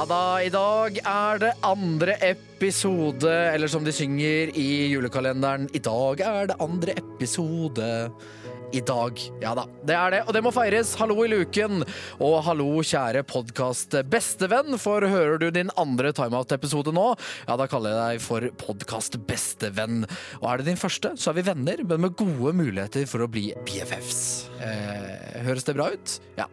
Ja da, i dag er det andre episode, eller som de synger i julekalenderen, i dag er det andre episode. I dag. Ja da, det er det, og det må feires. Hallo i luken, og hallo, kjære podkast bestevenn, for hører du din andre timeout-episode nå, ja, da kaller jeg deg for podkast bestevenn. Og er det din første, så er vi venner, men med gode muligheter for å bli BFFs. Eh, høres det bra ut? Ja.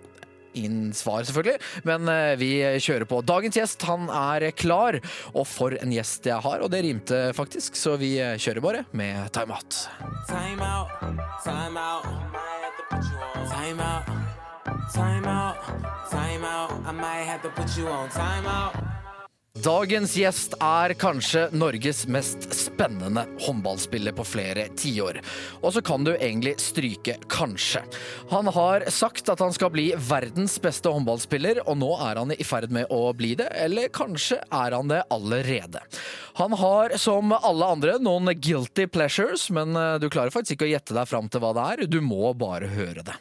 Ingen svar, selvfølgelig, men eh, vi kjører på. Dagens gjest han er klar, og for en gjest jeg har, og det rimte faktisk, så vi eh, kjører bare med timeout. Time out, time out. Time out, time out, time out. I might have to put you on time out. Dagens gjest er kanskje Norges mest spennende håndballspiller på flere tiår. Og så kan du egentlig stryke 'kanskje'. Han har sagt at han skal bli verdens beste håndballspiller, og nå er han i ferd med å bli det, eller kanskje er han det allerede. Han har, som alle andre, noen guilty pleasures, men eh, du klarer faktisk ikke å gjette deg fram til hva det er. Du må bare høre det.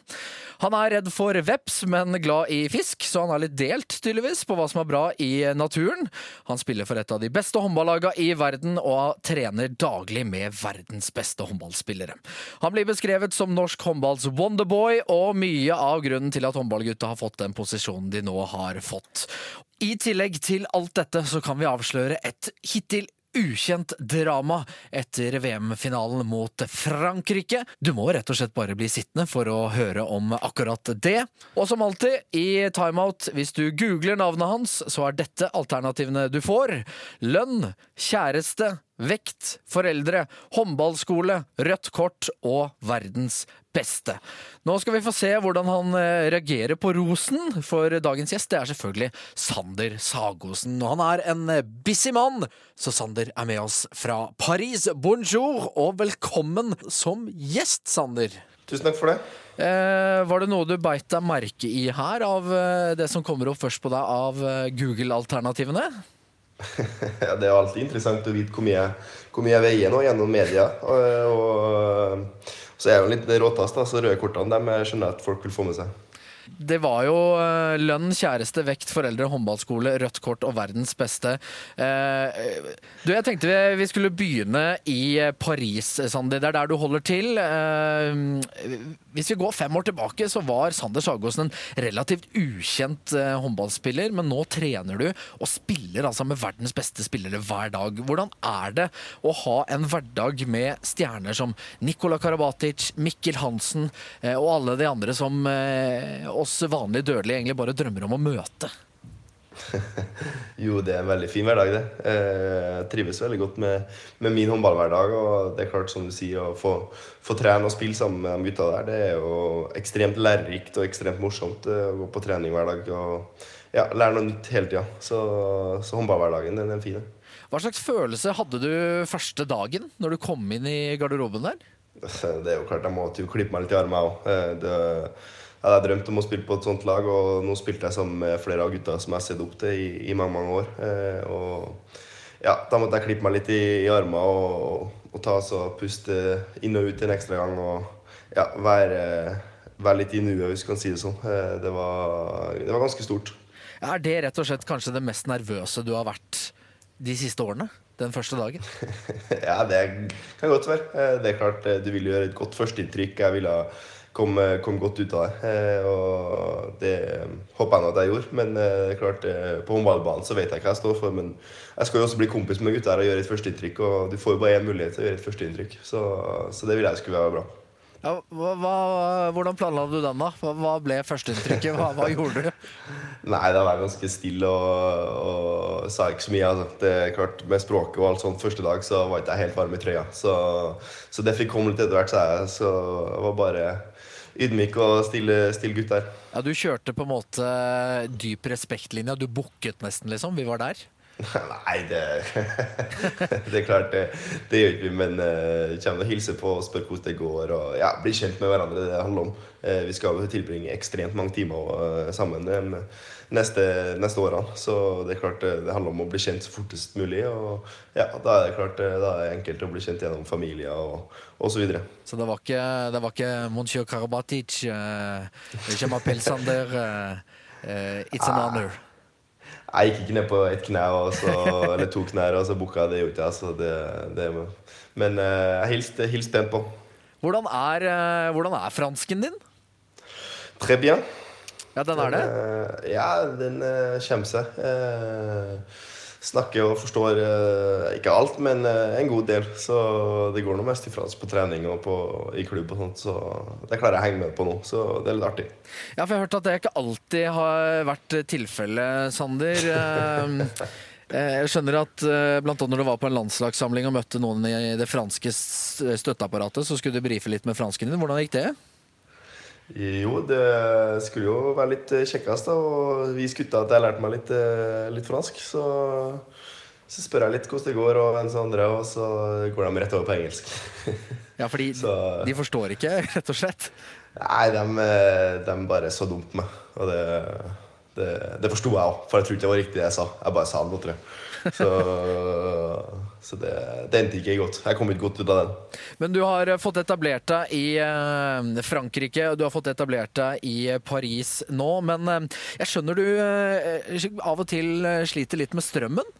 Han er redd for veps, men glad i fisk, så han er litt delt, tydeligvis, på hva som er bra i naturen. Han spiller for et av de beste håndballagene i verden, og trener daglig med verdens beste håndballspillere. Han blir beskrevet som norsk håndballs wonderboy, og mye av grunnen til at håndballgutta har fått den posisjonen de nå har fått. I tillegg til alt dette så kan vi avsløre et hittil ukjent drama etter VM-finalen mot Frankrike. Du må rett og slett bare bli sittende for å høre om akkurat det. Og som alltid i timeout, hvis du googler navnet hans, så er dette alternativene du får. Lønn, kjæreste, vekt, foreldre, håndballskole, rødt kort og verdens beste. Nå skal vi få se hvordan han eh, reagerer på rosen, for dagens gjest det er selvfølgelig Sander Sagosen. Og han er en eh, busy mann, så Sander er med oss fra Paris. Bonjour og velkommen som gjest, Sander. Tusen takk for det. Eh, var det noe du beit deg merke i her, av eh, det som kommer opp først på deg av Google-alternativene? Ja, det er alltid interessant å vite hvor mye, hvor mye jeg veier nå gjennom media. Og, og, så er jeg jo litt råtass, da, så røde kortene dem skjønner jeg at folk vil få med seg. Det var jo eh, lønn, kjæreste, vekt, foreldre, håndballskole, rødt kort og verdens beste. Eh, du, jeg tenkte vi, skulle begynne i Paris, Sandi. Det er der du holder til. Hvis vi går fem år tilbake, så var Sander Sagosen en relativt ukjent eh, håndballspiller, men nå trener du og spiller altså med verdens beste spillere hver dag. Hvordan er det å ha en hverdag med stjerner som Nikola Karabatic, Mikkel Hansen eh, og alle de andre som eh, oss vanlige dødelige egentlig bare drømmer om å møte? Jo, det er en veldig fin hverdag, det. Eh, Jeg trives veldig godt med, med min håndballhverdag. Og det er klart, som du sier, å få, få trene og spille sammen med de gutta der, det er jo ekstremt lærerikt og ekstremt morsomt eh, å gå på trening hver dag. Og ja, lære noe nytt hele tida. Så, så håndballhverdagen, den er fin. Hva slags følelse hadde du første dagen når du kom inn i garderoben der? Det er jo klart, jeg måtte jo klippe meg litt i armen òg. Jeg hadde drømt om å spille på et sånt lag, og nå spilte jeg sammen med flere av gutta som jeg har sett opp til i, i mange mange år. Eh, og ja, Da måtte jeg klippe meg litt i, i armene og, og ta så puste inn og ut en ekstra gang. Og ja, være, være litt i nuet, hvis du kan si det sånn. Eh, det, var, det var ganske stort. Er det rett og slett kanskje det mest nervøse du har vært de siste årene? Den første dagen? ja, det kan godt være. Eh, Det er klart, Du vil gjøre et godt førsteinntrykk. Jeg ville komme kom godt ut av det. Eh, Og det håper jeg nå at jeg gjorde. Men eh, det er klart, eh, på håndballbanen så vet jeg hva jeg står for. Men jeg skal jo også bli kompis med gutta og gjøre et førsteinntrykk. Og du får jo bare én mulighet til å gjøre et førsteinntrykk. Så, så det vil jeg skulle være bra. Ja, hva, hva, hvordan planla du den, da? Hva, hva ble førsteinntrykket? Hva, hva gjorde du? Nei, da var jeg ganske stille og, og sa ikke så mye. Altså. Det er klart, Med språket og alt sånt første dag så var ikke jeg helt varm i trøya. Så, så det fikk komme litt etter hvert, sa jeg. Så jeg var bare ydmyk og stille, stille gutt der. Ja, Du kjørte på en måte dyp respektlinja. Du bukket nesten, liksom. Vi var der. Nei, det Det er klart, det, det gjør ikke vi. Men uh, kommer og hilser på og spør hvordan det går. Og ja, bli kjent med hverandre. Det handler om. Uh, vi skal tilbringe ekstremt mange timer uh, sammen de neste, neste årene. Så det er klart det, det handler om å bli kjent så fortest mulig. Og ja, da er det klart eh, da er det enkelt å bli kjent gjennom familier og, og så videre. Så det var ikke, det var ikke Monsieur Karabatic, uh, Jamal Pelsander uh, uh, It's an honor. Jeg gikk ikke ned på ett kne så, eller to knær og så booka. Det gjorde jeg. Så det, det, men jeg hilste, hilste pent på. Hvordan er, hvordan er fransken din? Très bien. Ja, den er det? Uh, ja, den uh, kommer seg. Uh, snakker og forstår ikke alt, men en god del. Så det går nå mest i fransk på trening og på, i klubb og sånt, så det klarer jeg å henge med på nå. Så det er litt artig. Ja, for jeg har hørt at det ikke alltid har vært tilfellet, Sander. Jeg skjønner at blant annet når du var på en landslagssamling og møtte noen i det franske støtteapparatet, så skulle du brife litt med fransken din. Hvordan gikk det? Jo, det skulle jo være litt kjekkest. da, Og vis gutta at jeg lærte meg litt, litt fransk. Så, så, spør jeg litt hvordan det går, og hvem som andre, og så går de rett over på engelsk. Ja, fordi så, de forstår ikke, rett og slett? Nei, de, de bare så dumt meg. Og det det, det forsto jeg òg, for jeg tror ikke det var riktig det jeg sa. Jeg bare sa det, tror jeg. Så, så det, det endte ikke godt. Jeg kom ikke godt ut av den. Men du har fått etablert deg i uh, Frankrike, og du har fått etablert deg i Paris nå. Men uh, jeg skjønner du uh, av og til sliter litt med strømmen?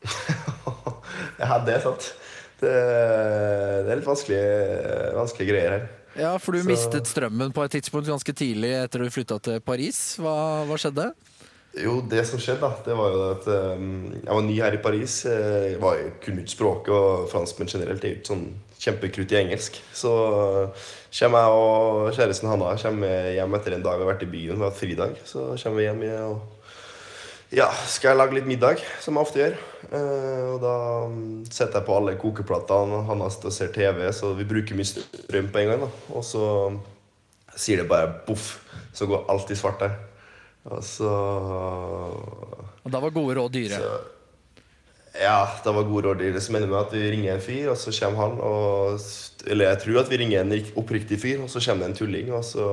ja, det er sant. Det, det er litt vanskelige, vanskelige greier her. Ja, for du så... mistet strømmen på et tidspunkt ganske tidlig etter du flytta til Paris. Hva, hva, skjedde? Jo, det som skjedde, da, det var jo at um, jeg var ny her i Paris. Jeg var, kunne ikke språket, og franskmenn generelt er jo sånn kjempekrutt i engelsk. Så kommer jeg og kjæresten Hanna kommer hjem etter en dag vi har vært i byen. Vi har hatt fridag. Så kommer vi hjem og ja, skal jeg lage litt middag, som jeg ofte gjør. Uh, og da setter jeg på alle kokeplatene. Hanna sitter og ser TV, så vi bruker mye strøm på en gang. Da. Og så sier det bare boff, så går alt i svart der. Og så Og da var gode råd dyre? Så, ja, da var gode råd dyre. Som ender med at vi ringer en fyr, og så kommer han og eller jeg tror at vi ringer en oppriktig fyr, og så kommer det en tulling og så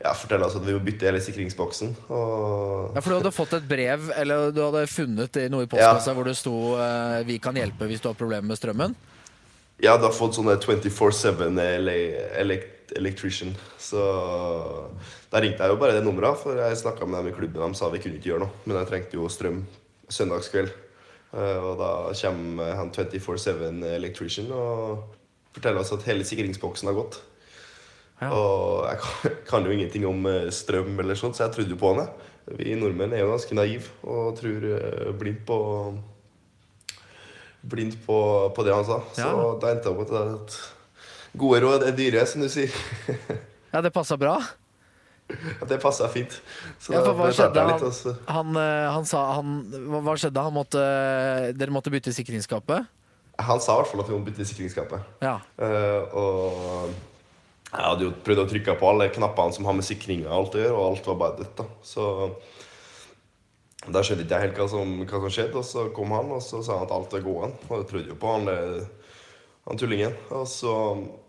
ja, forteller oss at vi må bytte hele sikringsboksen. Og... Ja, For du hadde fått et brev, eller du hadde funnet noe i postkassa ja. hvor det sto uh, 'Vi kan hjelpe hvis du har problemer med strømmen'? Ja, du har fått sånne 24-7 electrician. Så da ringte jeg jo bare det nummeret, for jeg snakka med dem i klubben. De sa vi kunne ikke gjøre noe, men jeg trengte jo strøm søndagskveld. Uh, og da kommer han 24-7 electrician. og forteller oss at hele sikringsboksen har gått. Ja. Og jeg kan, kan, jo ingenting om eh, strøm, eller sånt, så jeg trodde jo på henne. Vi nordmenn er jo ganske naive og tror uh, blindt på Blindt på, på, det han sa. Ja. Så da endte jeg opp med at gode råd er dyre, som du sier. ja, det passa bra? Ja, det passa fint. Så ja, hva skjedde? Litt, altså. han, han, han, sa han, Hva skjedde? Han måtte, dere måtte bytte sikringsskapet? Han sa i hvert fall at vi måtte bytte sikringsskapet. Ja. Uh, og jeg hadde jo prøvd å trykke på alle knappene som har med sikringa og alt å gjøre, og alt var bare dødt. da. Så da skjønte ikke jeg helt hva som, hva som, skjedde, og så kom han og så sa han at alt er gående. Og jeg trodde jo på han, han tullingen. Og så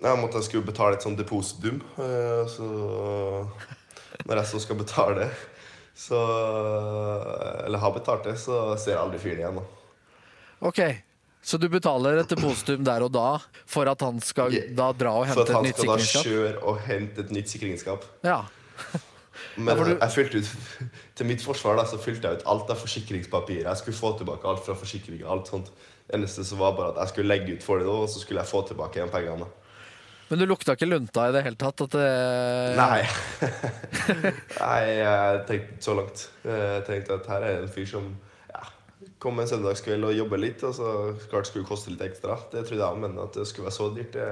jeg måtte jeg skulle betale et sånt depositum. Uh, så når jeg så skal betale så Eller har betalt det, så ser jeg aldri fyren igjen. da. Ok, så du betaler et depositum der og da for at han skal da dra og hente et nytt sikringsskap? For at han skal da kjøre og hente et nytt sikringsskap. Ja. Men ja, du... jeg fylte ut til mitt forsvar da, så fylte jeg ut alt av forsikringspapir. Jeg skulle få tilbake alt fra forsikringa. alt sånt. Det eneste som var bare at jeg skulle legge ut for det, og så skulle jeg få tilbake igjen pengene. Men du lukta ikke lunta i det hele tatt? Det... Nei. Nei, jeg tenkte så langt. Jeg tenkte at her er det en fyr som kom en søndagskveld og jobber litt, og så klart skulle det koste litt ekstra. Det trodde jeg, men at det skulle være så dyrt, det,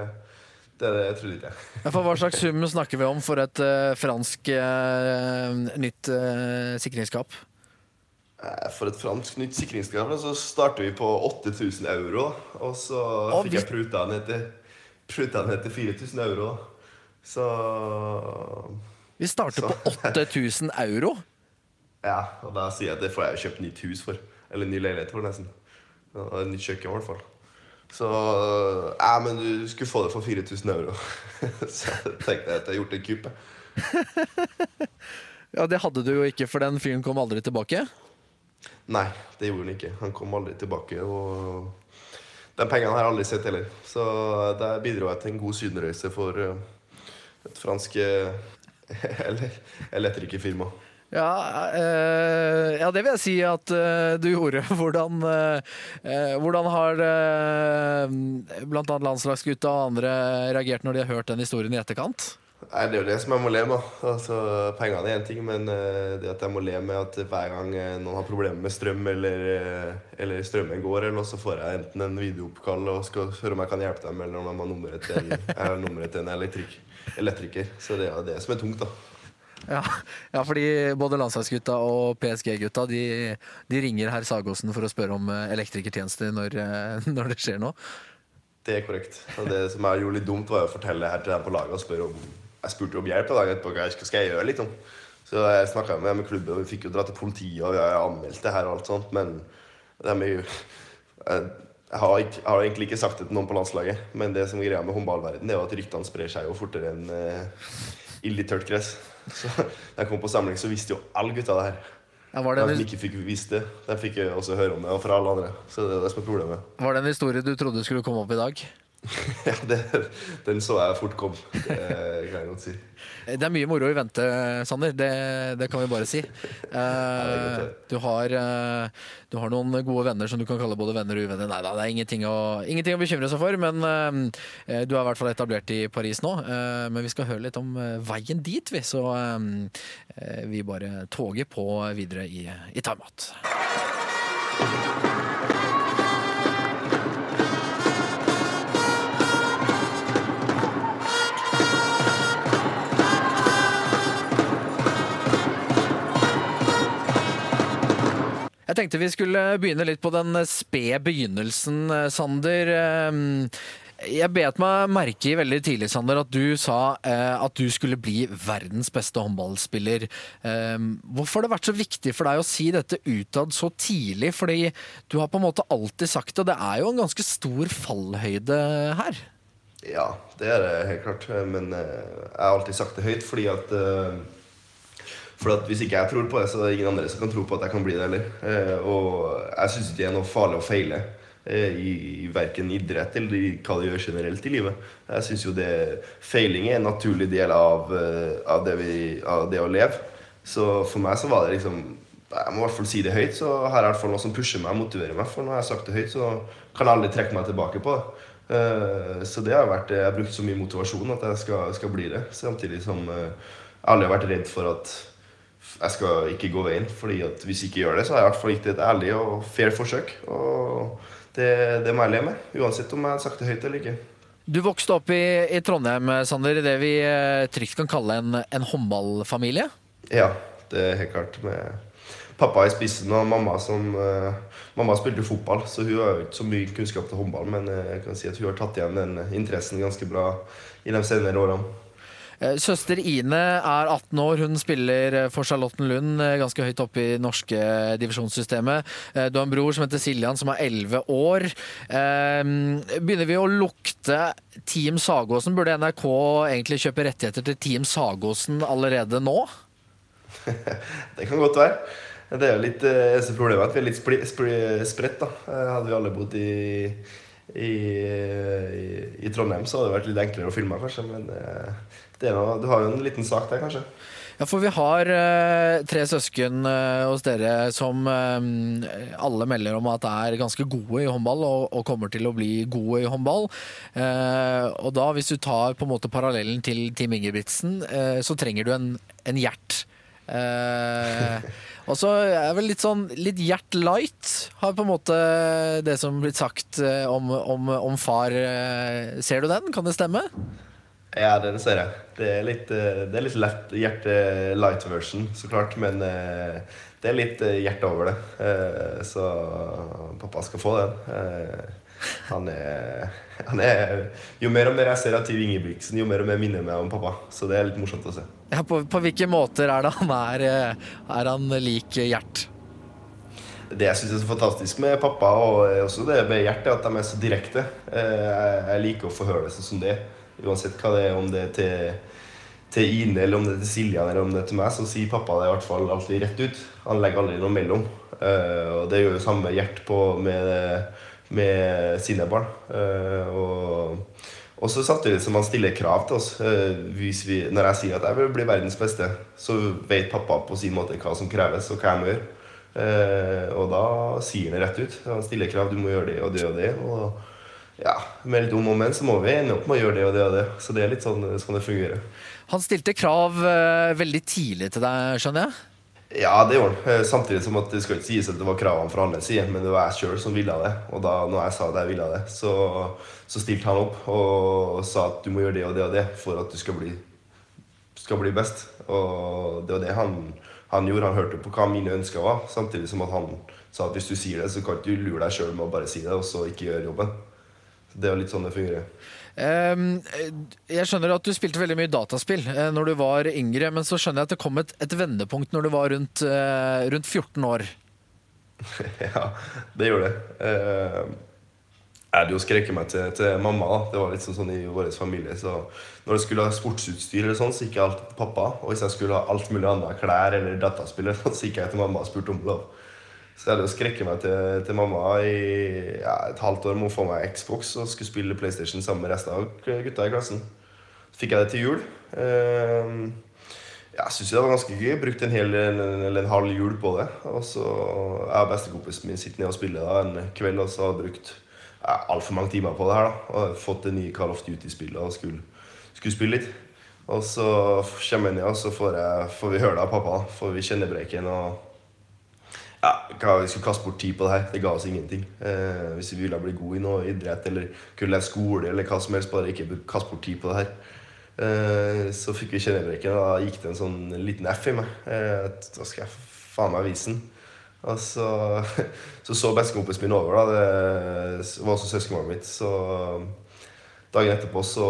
det, det trodde ikke jeg. Ja, for hva slags sum snakker vi om for et uh, fransk uh, nytt uh, sikringsskap? For et fransk nytt sikringsskap så starter vi på 8000 euro. Og så og fikk jeg pruta ned til, pruta ned til 4000 euro. Så Vi starter så. på 8000 euro? Ja, og da sier jeg at det får jeg kjøpt nytt hus for. Eller ny leilighet, for, nesten. Nytt kjøkken, i hvert fall. Så Ja, men du skulle få det for 4000 euro. så jeg tenkte at jeg har gjort en kupp. jeg. Ja, Det hadde du jo ikke, for den fyren kom aldri tilbake. Nei, det gjorde han ikke. Han kom aldri tilbake. Og de pengene har jeg aldri sett heller. Så der bidro jeg til en god sydenreise for eh, et fransk eh, ele- elektrikerfirma. Ja, eh, ja, det vil jeg si at eh, du gjorde. Hvordan, eh, eh, hvordan har blant annet landslagsgutta og andre reagert når de har hørt den historien i etterkant? Nei, Det er jo det som jeg må le med. Altså, Pengene er én ting, men det at jeg må le med at hver gang noen har problemer med strøm, eller, eller strømmen går, eller noe, så får jeg enten en videooppkall og skal høre om jeg kan hjelpe dem, eller om de har nummeret til en, jeg nummeret til en elektrik, elektriker. Så det er det som er tungt, da. Ja, ja fordi både landslagsgutta og PSG-gutta de, de ringer herr Sagosen for å spørre om eh, elektrikertjenester når, eh, når det skjer noe. Det er korrekt. Og det som jeg gjorde litt dumt, var å fortelle her til dem på laget og spørre om Jeg spurte om hjelp dagen. Hva skal jeg gjøre, liksom? Så jeg snakka med, med klubben, og vi fikk jo dra til politiet, og vi det her og alt sånt, men de er jo jeg, har ikke, jeg har egentlig ikke sagt det til noen på landslaget, men det som er greia med håndballverden, er jo at ryktene sprer seg jo fortere enn uh, ild i tørt gress. Så da jeg kom på samling, så visste jo alle gutta det her. Ja, var, det De som ikke fikk vist det, de fikk også høre om det, og fra alle andre. Så det er det som er problemet. var det en historie du trodde skulle komme opp i dag? Ja, det, den så jeg fort kom. Det kan jeg godt si. Det er mye moro i vente, Sander. Det, det kan vi bare si. Uh, du, har, uh, du har noen gode venner som du kan kalle både venner og uvenner. Nei da, det er ingenting å, ingenting å bekymre seg for. Men uh, du er i hvert fall etablert i Paris nå. Men vi skal høre litt om veien dit, vi. Så vi bare toger på videre i, i timeout. Jeg tenkte vi skulle begynne litt på den spede begynnelsen, eh, Sander. Eh, Jeg bet meg merke i veldig tidlig, Sander, at du sa eh, at du skulle bli verdens beste håndballspiller. Eh, Hvorfor har det vært så viktig for deg å si dette utad så tidlig? Fordi du har på en måte alltid sagt det, og det er jo en ganske stor fallhøyde her. Ja, det er det helt klart. Men eh, jeg har alltid sagt det høyt fordi at For hvis ikke jeg tror på det, så er det ingen andre som kan tro på at jeg kan bli det heller. Eh, Og jeg syns ikke det er noe farlig å feile. eh, I, i verken idrett eller i hva du gjør generelt i livet. Jeg synes jo det Feiling er en naturlig del av, eh, av, det, vi, av det å leve. Så for meg så var det liksom Jeg må i hvert fall si det høyt, så har jeg i hvert fall noe som pusher meg og motiverer meg. For når jeg har sagt det høyt, så kan jeg aldri trekke meg tilbake på det. Så det har vært Jeg har brukt så mye motivasjon at jeg skal, skal bli det. Samtidig som jeg aldri har vært redd for at jeg skal ikke gå veien. Fordi at hvis jeg ikke gjør det, så har jeg i hvert fall gitt et ærlig og fair forsøk. Og det, det må jeg leve med. Uansett om jeg har sagt det høyt eller ikke. Du vokste opp i, i Trondheim, Sander, i det vi eh, trygt kan kalle en, en håndballfamilie. Ja, det er helt klart. Med pappa i spissen og mamma som uh, Mamma spilte fotball, så hun har ikke så mye kunnskap til håndball. Men eh, jeg kan si at hun har tatt igjen den interessen ganske bra i de senere årene. Eh, Søster Ine er 18 år, hun spiller eh, for Charlottenlund, eh, ganske høyt oppe i norske divisjonssystemet. Du har en bror som heter Siljan, som er 11 år. Begynner vi å lukte Team Sagåsen? Burde NRK egentlig kjøpe rettigheter til Team Sagåsen allerede nå? Det kan godt være. Det er jo litt eneste problemet at vi er litt spli, spli, spredt. da. Hadde vi alle bodd i, i, i, Trondheim, så hadde det vært litt enklere å filme, kanskje. Men eh, noe, du har jo en liten sak der, kanskje. Ja, for vi har uh, tre søsken uh, hos dere som uh, alle melder om at er ganske gode i håndball, og, og kommer til å bli gode i håndball. Og da, hvis du tar på en måte parallellen til Team Ingebrigtsen, så trenger du en, en Gjert. Og så er vel litt sånn litt Gjert light, har på en måte det som blitt sagt om, om, om far. Ser du den? Kan det stemme? Ja, den ser jeg. Det er litt, eh, det er litt lett hjerte light version, så klart. Men eh, det er litt eh, hjerte over det. Så pappa skal få den. Han er, han er Jo mer og mer jeg ser av Tiv Ingebrigtsen, jo mer og mer minner jeg meg om pappa. Så det er litt morsomt å se. Ja, på, på hvilke måter er det han er, er han lik Gjert? Det jeg syns er så fantastisk med pappa, og også det med Gjert, er at de er så direkte. Jeg liker å forhøre det sånn som det. Uansett hva det er, om det er til, til Ine, eller om det er til Siljan, eller om det er til meg, så sier pappa det i hvert fall alltid rett ut. Han legger aldri noe mellom. Uh, Og det gjør jo samme Gjert med, med sine barn. Uh, Og og så samtidig som han stiller krav til oss. eh, Hvis vi, når jeg sier at jeg vil bli verdens beste, så vet pappa på sin måte hva som kreves, og hva jeg må gjøre. Eh, og da sier han det rett ut. Han stiller krav, du må gjøre det og det og det. Og ja, med litt om og men så må vi ende opp med å gjøre det og det og det. Så det er litt sånn, sånn det fungerer. Han stilte krav eh, veldig tidlig til deg, skjønner jeg? Ja, det gjorde han. Eh, Samtidig som at det skal ikke sies at det var kravene fra andre side, men det var jeg sjøl som ville det. Og da når jeg sa at jeg ville det, så, så stilte han opp og sa at du må gjøre det og det og det for at du skal bli, skal bli best. Og det var det han, han gjorde. Han hørte på hva mine ønsker var, samtidig som at han sa at hvis du sier det, så kan du lure deg sjøl med å bare si det, og så ikke gjøre jobben. Det er jo litt sånn det fungerer. Ehm, eh, jeg skjønner at du spilte veldig mye dataspill eh, når du var yngre, men så skjønner jeg at det kom et, et vendepunkt når du var rundt, eh, rundt 14 år. ja, det gjorde det. Eh, jeg hadde jo skreket meg til, til mamma. da. Det var litt sånn, sånn i vår familie. Så når jeg skulle ha sportsutstyr, eller sånn, så gikk jeg alltid til pappa. Og hvis jeg skulle ha alt mulig annet, klær eller dataspill, sånn, så gikk jeg til mamma og spurte om lov. Så jeg hadde skrekket meg til, til mamma i ja, et halvt år med å få meg Xbox og skulle spille PlayStation sammen med resten av gutta i klassen. Så fikk jeg det til jul. Uh, jeg syns det var ganske gøy. Brukte en hel eller en halv jul på det. Og så Jeg og bestekompisen min sitter nede og spiller da, en kveld, og så har jeg brukt ja, altfor mange timer på det her. da Og fått det nye Call of Duty-spillet og skulle, skulle spille litt. Og så kommer jeg ned, og så får, jeg, får vi høre det av pappa. Får vi kjennebrekken og ja, vi skulle kaste bort tid på det her. Det ga oss ingenting. Eh, hvis vi ville bli gode i noe idrett eller kunne lære skole eller hva som helst, bare ikke kaste bort tid på det her. Eh, så fikk vi kjennebreken, og da gikk det en sånn liten F i meg. Eh, da skal jeg faen meg vise den. Og så så, så bestekompisen min over, da. Det var også søskenbarnet mitt. Så dagen etterpå så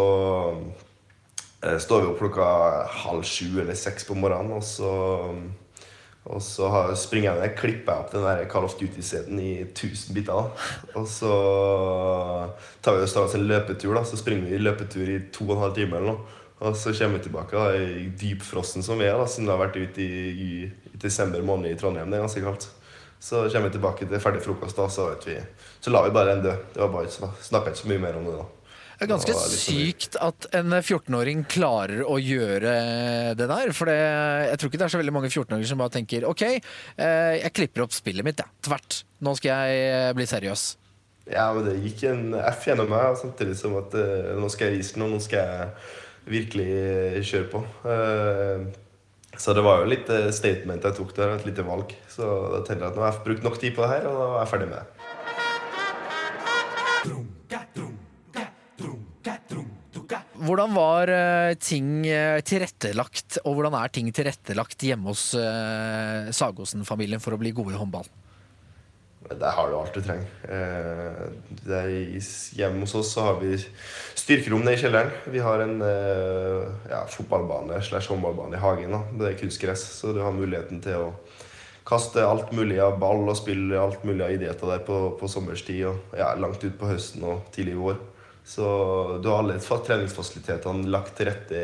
eh, står vi opp klokka halv sju eller seks på morgenen, og så og så springer jeg ned, klipper jeg opp den der Call of Duty-seten i 1000 biter. da. Og så tar vi oss en løpetur. da, Så springer vi løpetur i to og en halv time. eller noe. Og så kommer vi tilbake da, i dypfrosten som vi er, da, siden vi har vært ute i, i, i desember måned i Trondheim. Det er ganske kaldt. Så kommer vi tilbake til ferdig frokost, da, så, vi, så la vi bare den dø. Det var bare, Snakka ikke så mye mer om det da. Det er ganske Det sykt at en 14-åring klarer å gjøre det der. For det, jeg tror ikke det er så veldig mange 14-åringer som bare tenker OK, eh, jeg klipper opp spillet mitt, jeg. Tvert. Nå skal jeg eh, bli seriøs. Ja, men det gikk en F gjennom meg, samtidig som at eh, nå skal jeg vise den, og nå skal jeg virkelig kjøre på. Eh, så det var jo litt statement jeg tok der, et lite valg. Så da tenkte jeg at nå har jeg brukt nok tid på det her, og da er jeg ferdig med det. Hvordan var eh, ting eh, tilrettelagt, og hvordan er ting tilrettelagt hjemme hos eh, Sagosen-familien for å bli gode i håndball? Der har du alt du trenger. Hjemme hos oss så har vi styrkerom nede i kjelleren. Vi har en ja, fotballbane slash håndballbane i hagen. Da. Det er kunstgress, så du har muligheten til å kaste alt mulig av ball og spille alt mulig av idretter der på, på sommerstid og ja, langt ut på høsten og tidlig i vår. Så du har alle fa- treningsfasilitetene lagt til rette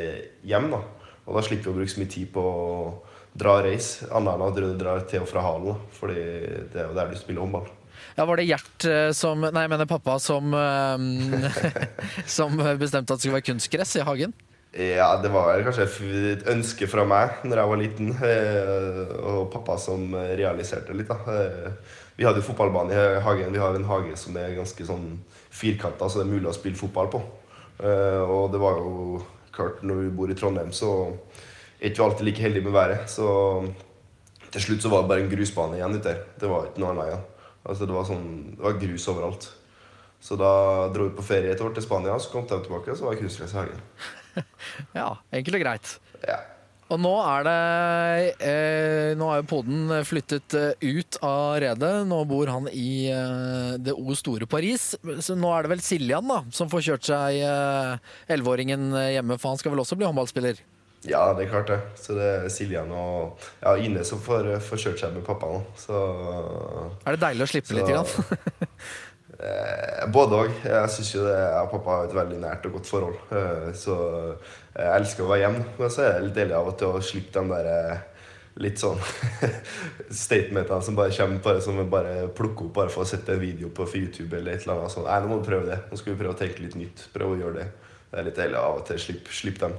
hjem. da. Og da slipper vi å bruke så mye tid på å dra reise, annet enn at du drar til og fra halen. da. Fordi det er jo der du spiller håndball. Ja, Var det Gjert eh, som Nei, jeg mener pappa som eh, Som bestemte at det skulle være kunstgress i hagen? Ja, det var kanskje et ønske fra meg når jeg var liten, eh, og pappa som realiserte litt. da. Vi hadde jo fotballbane i hagen. Vi har en hage som er ganske sånn firkanta, så det er mulig å spille fotball på. Eh, Og det var jo klart, når vi bor i Trondheim, så er ikke vi alltid like heldige med været. Så til slutt så var det bare en grusbane igjen ute der. Det var ikke noe annet igjen. Altså, det var, sånn, det var grus overalt. Så da dro vi på ferie et år til Spania, så kom jeg tilbake, og så var jeg kunstgress i hagen. Ja, enkelt og greit. Ja. Og nå er det eh, Nå er jo poden flyttet eh, ut av redet. Nå bor han i eh, det o store Paris. Så nå er det vel Siljan da, som får kjørt seg eh, elleveåringen hjemme, for han skal vel også bli håndballspiller? Ja, det er klart det. Så det er Siljan og ja, Ine som får, får kjørt seg med pappa nå. Så Er det deilig å slippe litt? Så- Grann? eh, både òg. Jeg syns jo det, jeg og pappa har et veldig nært og godt forhold. Eh, så jeg elsker å være hjemme. Men så er det litt deilig av og til å slippe de der eh, litt sånn statementene som bare kommer bare som bare plukker opp bare for å sette en video på YouTube eller et eller annet sånt. Nei, nå må du prøve det. Nå skal vi prøve å tenke litt nytt. Prøve å gjøre det. Det er litt deilig av og til. Slipp, slipp dem.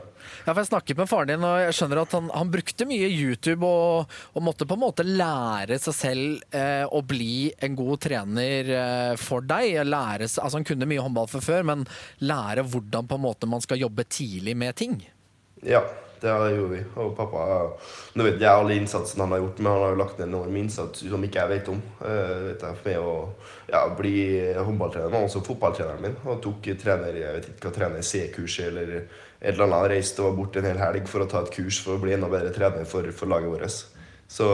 Ja, for Jeg snakket med faren din, og jeg skjønner at han, han brukte mye YouTube og, og måtte på en måte lære seg selv eh, å bli en god trener eh, for deg. Lære, altså Han kunne mye håndball fra før, men lære hvordan på en måte man skal jobbe tidlig med ting. Ja, det gjorde vi. Og pappa Nå vet jeg alle innsatsen han har gjort, men han har jo lagt ned en enorm innsats som ikke jeg vet om. eh, vet jeg, med å ja, bli håndballtrener, men også fotballtreneren min. Og tok trener, jeg vet ikke hva trener C-kurset eller et eller annet. Reiste og var borte en hel helg for å ta et kurs for å bli enda bedre trener for, for laget vårt. Så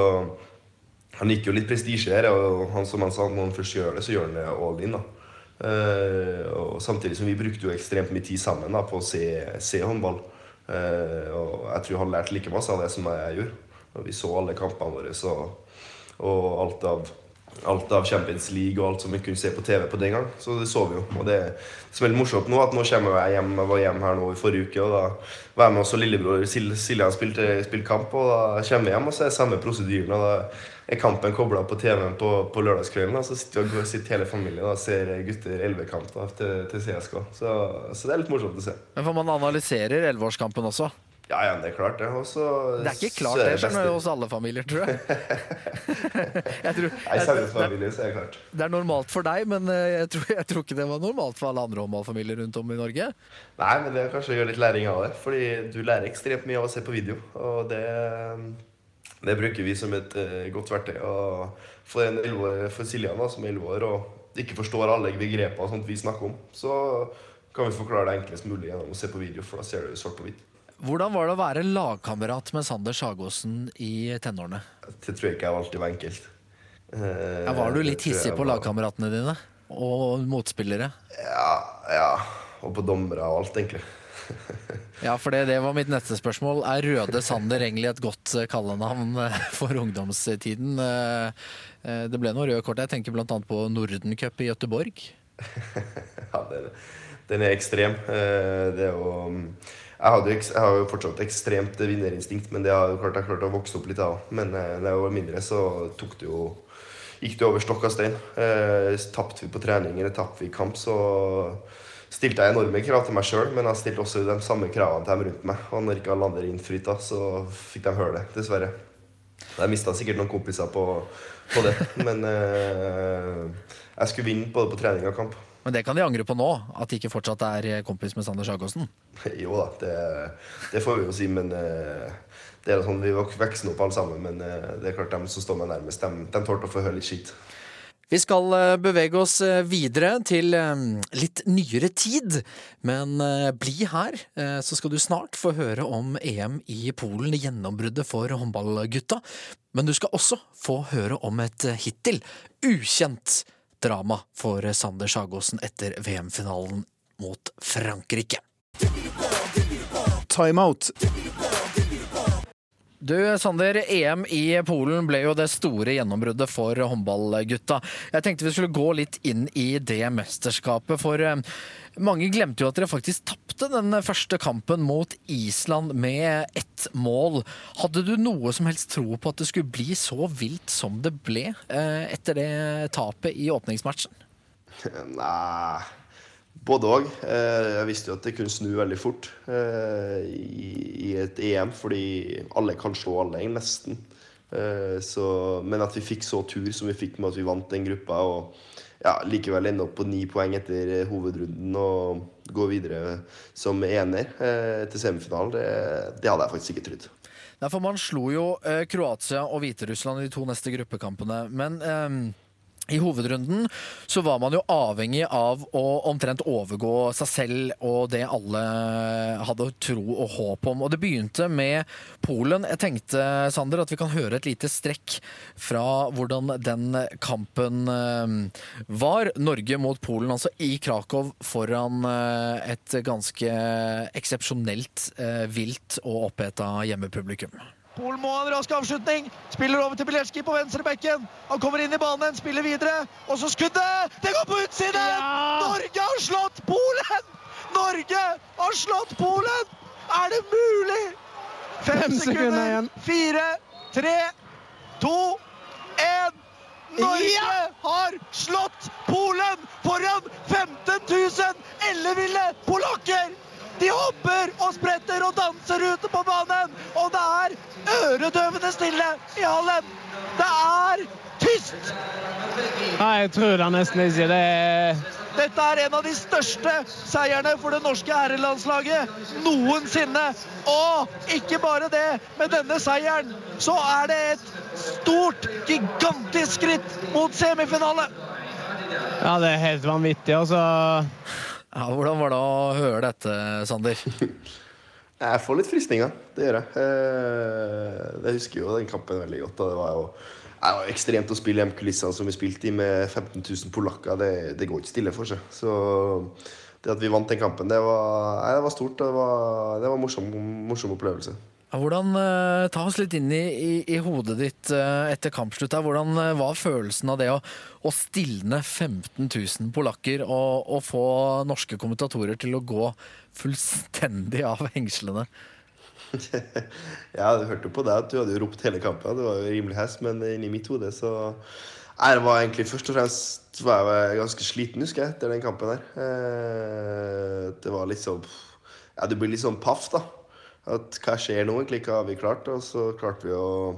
han gikk jo litt prestisje her, og han, som han sa, når han først gjør det, så gjør han det all in. da. Uh, og samtidig som vi brukte jo ekstremt mye tid sammen da, på å se, se håndball. Eh, og jeg tror han lærte like masse av det som jeg gjorde. Og vi så alle kampene våre så, og alt av, alt av Champions League og alt som vi kunne se på TV på den gang. Så det så vi jo. Og det som er morsomt nå, at nå kommer jeg hjem, jeg var hjemme her nå i forrige uke, og da var jeg med også lillebror Sil- Siljan spilte, spilte kamp, og da kommer vi hjem, og så er det samme prosedyren. og da er kampen kobla på TV-en på, på lørdagskvelden. Da, så sitter, og sitter hele familien og ser gutter 11-kamp til, til CSK. Så, så det er litt morsomt å se. Men for man analyserer elleveårskampen også. Ja, ja, det er klart, det. Også, Det er ikke klart er det, skjønner du, hos alle familier, tror jeg. jeg tror, Nei, familie, så er det klart. det er normalt for deg, men eh, jeg tror, jeg tror ikke det var normalt for alle andre håndballfamilier rundt om i Norge. Nei, men det er kanskje å gjøre litt læring av det. Fordi du lærer ekstremt mye av å se på video. Og det, det bruker vi som et uh, godt verktøy. Og for, en 11 år, for Siljan, da, som er 11 år, og ikke forstår alle begrepene sånt vi snakker om, så kan vi forklare det enklest mulig gjennom å se på video, for da ser du svart på hvitt. Hvordan var det å være lagkamerat med Sander Sagosen i tenårene? Det tror jeg ikke jeg alltid var enkelt. Uh, Ja, var du litt hissig på var- lagkameratene dine? Og motspillere? Ja, ja. Og på dommere og alt, egentlig. Ja, for det, det var mitt neste spørsmål. Er Røde Sander egentlig et godt eh, kallenavn eh, for ungdomstiden? Eh, Det ble noen røde kort. Jeg tenker bl.a. på Nordencup i Gøteborg. Ja, den, den er ekstrem. Det er jo jeg, hadde, jeg har jo fortsatt ekstremt vinnerinstinkt, men det har jo klart jeg klart å vokse opp litt av. Men da jeg var mindre, så tok det jo gikk det over stokk og stein. Eh, Tapte vi på trening eller tapte vi i kamp, så stilte jeg enorme krav til meg sjøl, men jeg stilte også de samme kravene til dem rundt meg. Og når ikke alle andre innfridde, så fikk de høre det, dessverre. Jeg mista sikkert noen kompiser på, på det, men eh, jeg skulle vinne både på trening og kamp. Men det kan de angre på nå, at de ikke fortsatt er eh, kompis med Sander Sjagåsen. Jo da, det, det får vi jo si, men eh, det er sånn, vi vok- vokser opp alle sammen. Men eh, det er klart, de som står meg nærmest, de, de tålte å få høre litt skitt. Vi skal eh, bevege oss eh, videre til eh, litt nyere tid, men bli her, så skal du snart få høre om EM i Polen, gjennombruddet for håndballgutta. Men du skal også få høre om et hittil ukjent drama for Sander Sagosen etter VM-finalen mot Frankrike. Timeout. Du, Sander, EM i Polen ble jo det store gjennombruddet for håndballgutta. Jeg tenkte vi skulle gå litt inn i det mesterskapet, for eh, mange glemte jo at dere faktisk tapte den første kampen mot Island med ett mål. Hadde du noe som helst tro på at det skulle bli så vilt som det ble eh, etter det tapet i åpningsmatchen? Nei Både òg. Jeg visste jo at det kunne snu veldig fort eh, i, et EM, fordi alle kan slå alle, nesten. Eh, Så, men at vi fikk så tur som vi fikk med at vi vant den gruppa, og ja, likevel ende opp på ni poeng etter eh, hovedrunden og gå videre som ener eh, til semifinalen, det, det hadde jeg faktisk ikke trodd. Nei, for man slo jo eh, Kroatia og Hviterussland i de to neste gruppekampene. Men eh, I hovedrunden så var man jo avhengig av å omtrent overgå seg selv og det alle hadde tro og håp om. Og det begynte med Polen. Jeg tenkte, Sander, at vi kan høre et lite strekk fra hvordan den kampen eh, var. Norge mot Polen, altså i Krakow foran eh, et ganske eksepsjonelt eh, vilt og oppheta hjemmepublikum. Polen må ha en rask avslutning. Spiller over til Bilecki på venstre bekken. Han kommer inn i banen, spiller videre. Og så skuddet! Det går på utsiden! Norge har slått Polen! Norge har slått Polen! Er det mulig? Fem, sekunder. igjen. Fire, tre, to, én. Norge har slått Polen foran 15 000 elleville polakker! De hopper og spretter og danser ute på banen, og det er øredøvende stille i hallen. Det er tyst! Nei, jeg tror det nesten ikke. Det er Dette er en av de største seierne for det norske herrelandslaget noensinne. Og ikke bare det, med denne seieren så er det et stort, gigantisk skritt mot semifinale. Ja, det er helt vanvittig. Altså Ja, hvordan var det å høre dette, Sander? Jeg får litt fristninger, det gjør jeg. Eh, Jeg husker jo den kampen veldig godt. Det var jo, det var ekstremt å spille hjemme kulissene som vi spilte i med 15 000 polakker. Det, det går ikke stille for seg. Så det at vi vant den kampen, det var, nei, det var stort. Det var, det var en morsom, morsom opplevelse. Hvordan, eh, Ta oss litt inn i, i, i hodet ditt eh, etter kampslutt. Hvordan eh, var følelsen av det å, å stilne 15 000 polakker og, og få norske kommentatorer til å gå fullstendig av hengslene? Ja, du hørte på deg at du hadde ropt hele kampen. Det var jo rimelig hes, men inni mitt hode så jeg var egentlig først og fremst var jeg ganske sliten, husker jeg, etter den kampen her. Det var litt sånn Ja, du blir litt sånn paff, da. At hva skjer nå, egentlig? Hva har vi klart? Og så klarte vi å,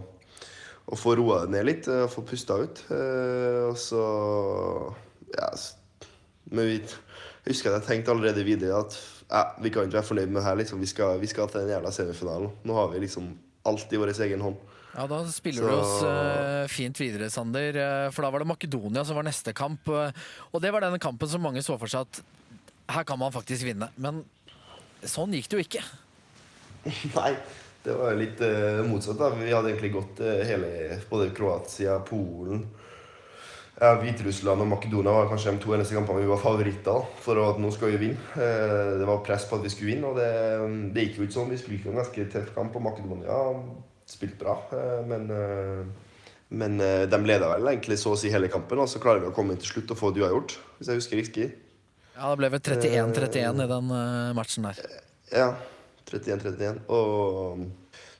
å få roa det ned litt, og få pusta ut. Eh, Og så Ja, men vi husker at jeg tenkte allerede videre at ja, vi kan ikke være fornøyd med det her. Liksom. Vi, skal, vi skal til den jævla semifinalen. Nå har vi liksom alt i vår egen hånd. Ja, Da spiller Så- du oss uh, fint videre, Sander. eh, for da var det Makedonia som var neste kamp. eh, og det var den kampen som mange så for seg at her kan man faktisk vinne. Men sånn gikk det jo ikke. Nei, det var litt eh, motsatt. da. Vi hadde egentlig gått eh, hele både Kroatia, Polen ja, Hviterussland og Makedonia var kanskje de to eneste kampene vi var favoritter for at nå skal vi vinne. Eh, det var press på at vi skulle vinne, og det, det gikk jo ikke sånn. Vi spilte en ganske tøff kamp, og Makedonia spilte bra. eh, men eh, men eh, de leda vel egentlig så å si hele kampen, og så klarer vi å komme inn til slutt og få det uavgjort. Hvis jeg husker riktig. Ja, Det ble vel 31-31 i den matchen der. Ja. 31-31. Og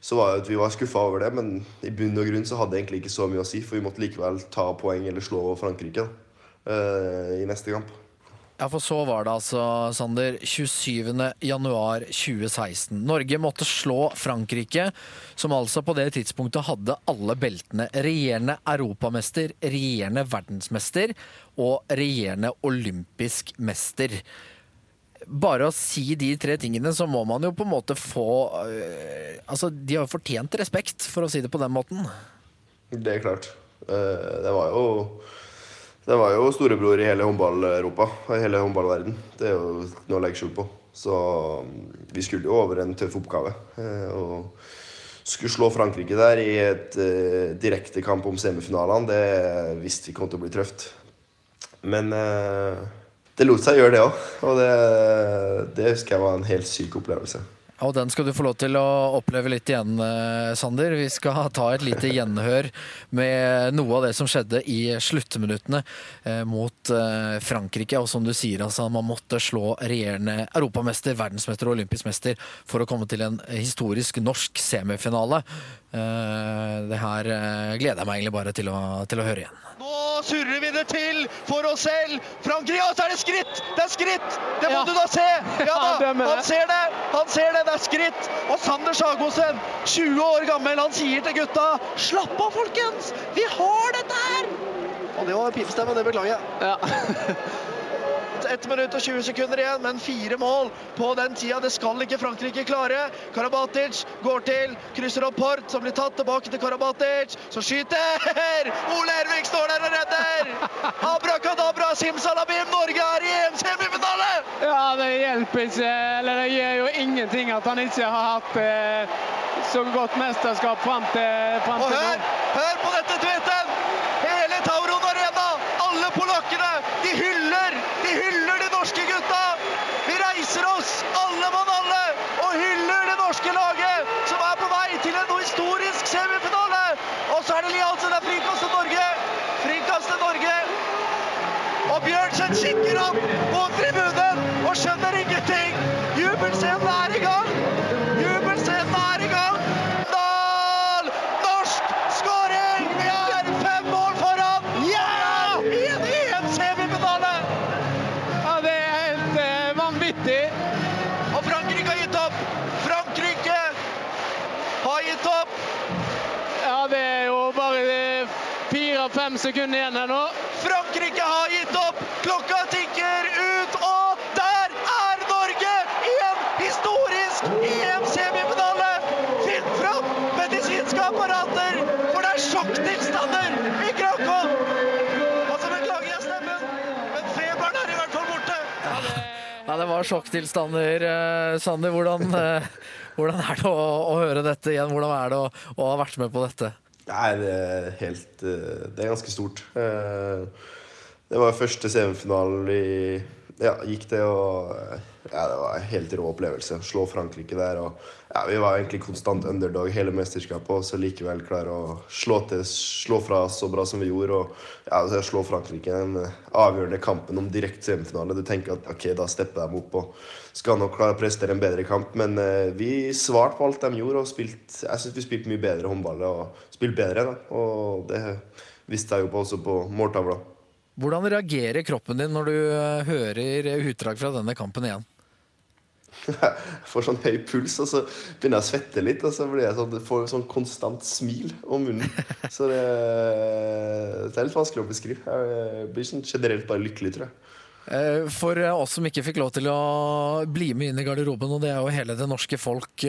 så var det at vi var skuffa over det, men i bunn og grunn så hadde det egentlig ikke så mye å si, for vi måtte likevel ta poeng eller slå Frankrike da, eh, i neste kamp. Ja, for så var det altså, Sander. 27. januar 2016. Norge måtte slå Frankrike, som altså på det tidspunktet hadde alle beltene. Regjerende europamester, regjerende verdensmester og regjerende olympisk mester. Bare å si de tre tingene, så må man jo på en måte få øh, Altså, de har jo fortjent respekt, for å si det på den måten. Det er klart. Eh, det var jo det var jo storebror i hele håndball-Europa i hele håndballverden. Det er jo noe å legge skjul på. Så mm, vi skulle jo over en tøff oppgave. eh, Og skulle slå Frankrike der i et uh, direkte kamp om semifinalene, det visste vi kom til å bli tøft. Men eh, det lot seg gjøre, det òg. Og det, det husker jeg var en helt syk opplevelse. Og den skal du få lov til å oppleve litt igjen, eh, Sander. Vi skal ta et lite gjenhør med noe av det som skjedde i sluttminuttene eh, mot eh, Frankrike. Og som du sier, altså, man måtte slå regjerende europamester, verdensmester og olympisk mester for å komme til en historisk norsk semifinale. Eh, Det her eh, gleder jeg meg egentlig bare til å, til å høre igjen. Nå surrer vi det til for oss selv. Frankrike, og så er det skritt! Det er skritt! Det må Ja. du da se! Ja da, Han ser det! Han ser det, det er skritt! Og Sander Sagosen, 20 år gammel, han sier til gutta Slapp av, folkens! Vi har dette her! Og det var pipestemme, det beklager jeg. Ja. 1 minutt og 20 sekunder igjen, men fire mål på den tida. Det skal ikke Frankrike klare. Karabatic går til, krysser opp Port, som blir tatt tilbake til Karabatic. Så skyter! Ole Ervik står der og redder! Abrakadabra, simsalabim, Norge er i EM-semifinale! Ja, det hjelper ikke. Eller det gjør jo ingenting at han ikke har hatt eh, så godt mesterskap fram til, frem Og til hør, hør på dette duetten! Hele Tauron Arena, alle polakkene, de hyller, de hyller de norske gutta! Vi reiser oss, alle mann alle, og hyller det norske laget, som er på vei til en historisk semifinale! Og så er det Liansen, det er frikast til Norge! Frikast til Norge! Og Bjørnsen kikker opp mot tribunen og skjønner ingenting! Jubelscenen er i gang! Jubelscenen er i gang! Dahl! Norsk skåring! Vi er fem mål foran! Ja! I en EM-semifinale! Ja, det er helt eh, vanvittig. Og Frankrike har gitt opp! Frankrike har gitt opp! Ja, det er jo bare eh, fire-fem sekunder igjen her nå. Frankrike har gitt var sjokktilstander. eh, Sander, hvordan, eh, hvordan er det å, å høre dette igjen? Hvordan er det å, å ha vært med på dette? Det er helt eh, Det er ganske stort. Det var første semifinalen vi ja, gikk det, og ja, det var en helt rå opplevelse. Slå Frankrike der. og ja, Vi var egentlig konstant underdog hele mesterskapet, og så likevel klare å slå, til, slå fra så bra som vi gjorde. og ja, altså, Slå Frankrike den avgjørende kampen om direkte semifinale. Du tenker at ok, da stepper de opp og skal nok klare å prestere en bedre kamp. Men eh, vi svarte på alt de gjorde, og spilt, jeg syns vi spilte mye bedre håndball og spilte bedre. Da. Og det visste jeg jo på også på måltavla. Hvordan reagerer kroppen din når du eh, hører utdrag fra denne kampen igjen? Jeg får sånn høy puls, og så begynner jeg å svette litt. Og så blir jeg sånn, får sånn konstant smil om munnen. Så det, det er litt vanskelig å beskrive. Jeg blir sånn generelt bare lykkelig, tror jeg. Eh, For eh, oss som ikke fikk lov til å bli med inn i garderoben, og det er jo hele det norske folk,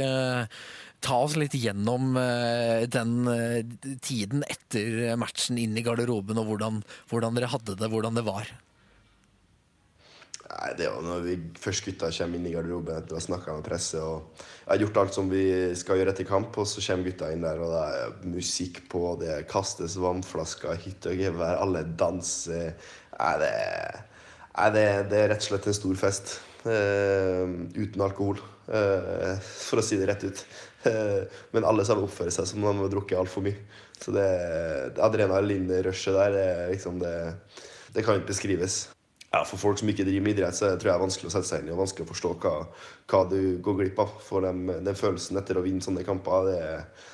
ta oss litt gjennom eh, den eh, tiden etter matchen inn i garderoben, og hvordan, hvordan dere hadde det, hvordan det var. Nei, det var når vi først gutta kommer inn i garderoben etter å ha snakka med presse og jeg har gjort alt som vi skal gjøre etter kamp, og så kommer gutta inn der, og det er musikk på, det kastes vannflasker, hytte og gevær, alle danser. Nei, det, nei, det, det er rett og slett en stor fest. Uh, uten alkohol, uh, for å si det rett ut. Eh, men alle sammen oppfører seg som om de har drukket altfor mye. Så det, adrenalinrushet der, er liksom det, det kan ikke beskrives. Ja, For folk som ikke driver med idrett, så tror jeg det er vanskelig å sette seg inn i og vanskelig å forstå hva, hva du går glipp av. For dem, den følelsen etter å vinne sånne kamper, det,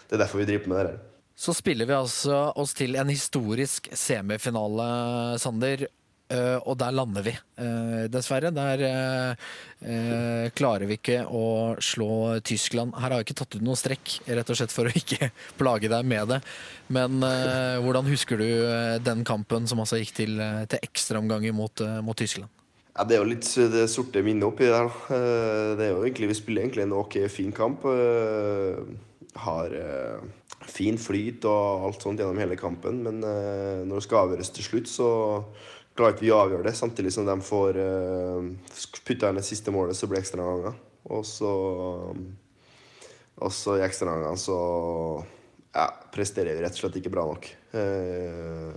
det er derfor vi driver med det her. Så spiller vi altså oss til en historisk semifinale, Sander. Eh, Og der lander vi, uh, dessverre. Der uh, klarer vi ikke å slå Tyskland. Her har jeg ikke tatt ut noen strekk, rett og slett for å ikke plage deg med det. Men hvordan husker du den kampen som altså gikk til, til ekstraomganger mot, mot Tyskland? Ja, Det er jo litt det sorte minnet oppi der. Det er jo egentlig, Vi spiller egentlig en ok, fin kamp. Har fin flyt og alt sånt gjennom hele kampen. Men når det skal avgjøres til slutt, så klarer ikke vi å avgjøre det. Samtidig som de får uh, putta inn det siste målet, så blir det ekstraomganger. Og så Og så i ekstraomgangene så ja, presterer vi rett og slett ikke bra nok. Uh,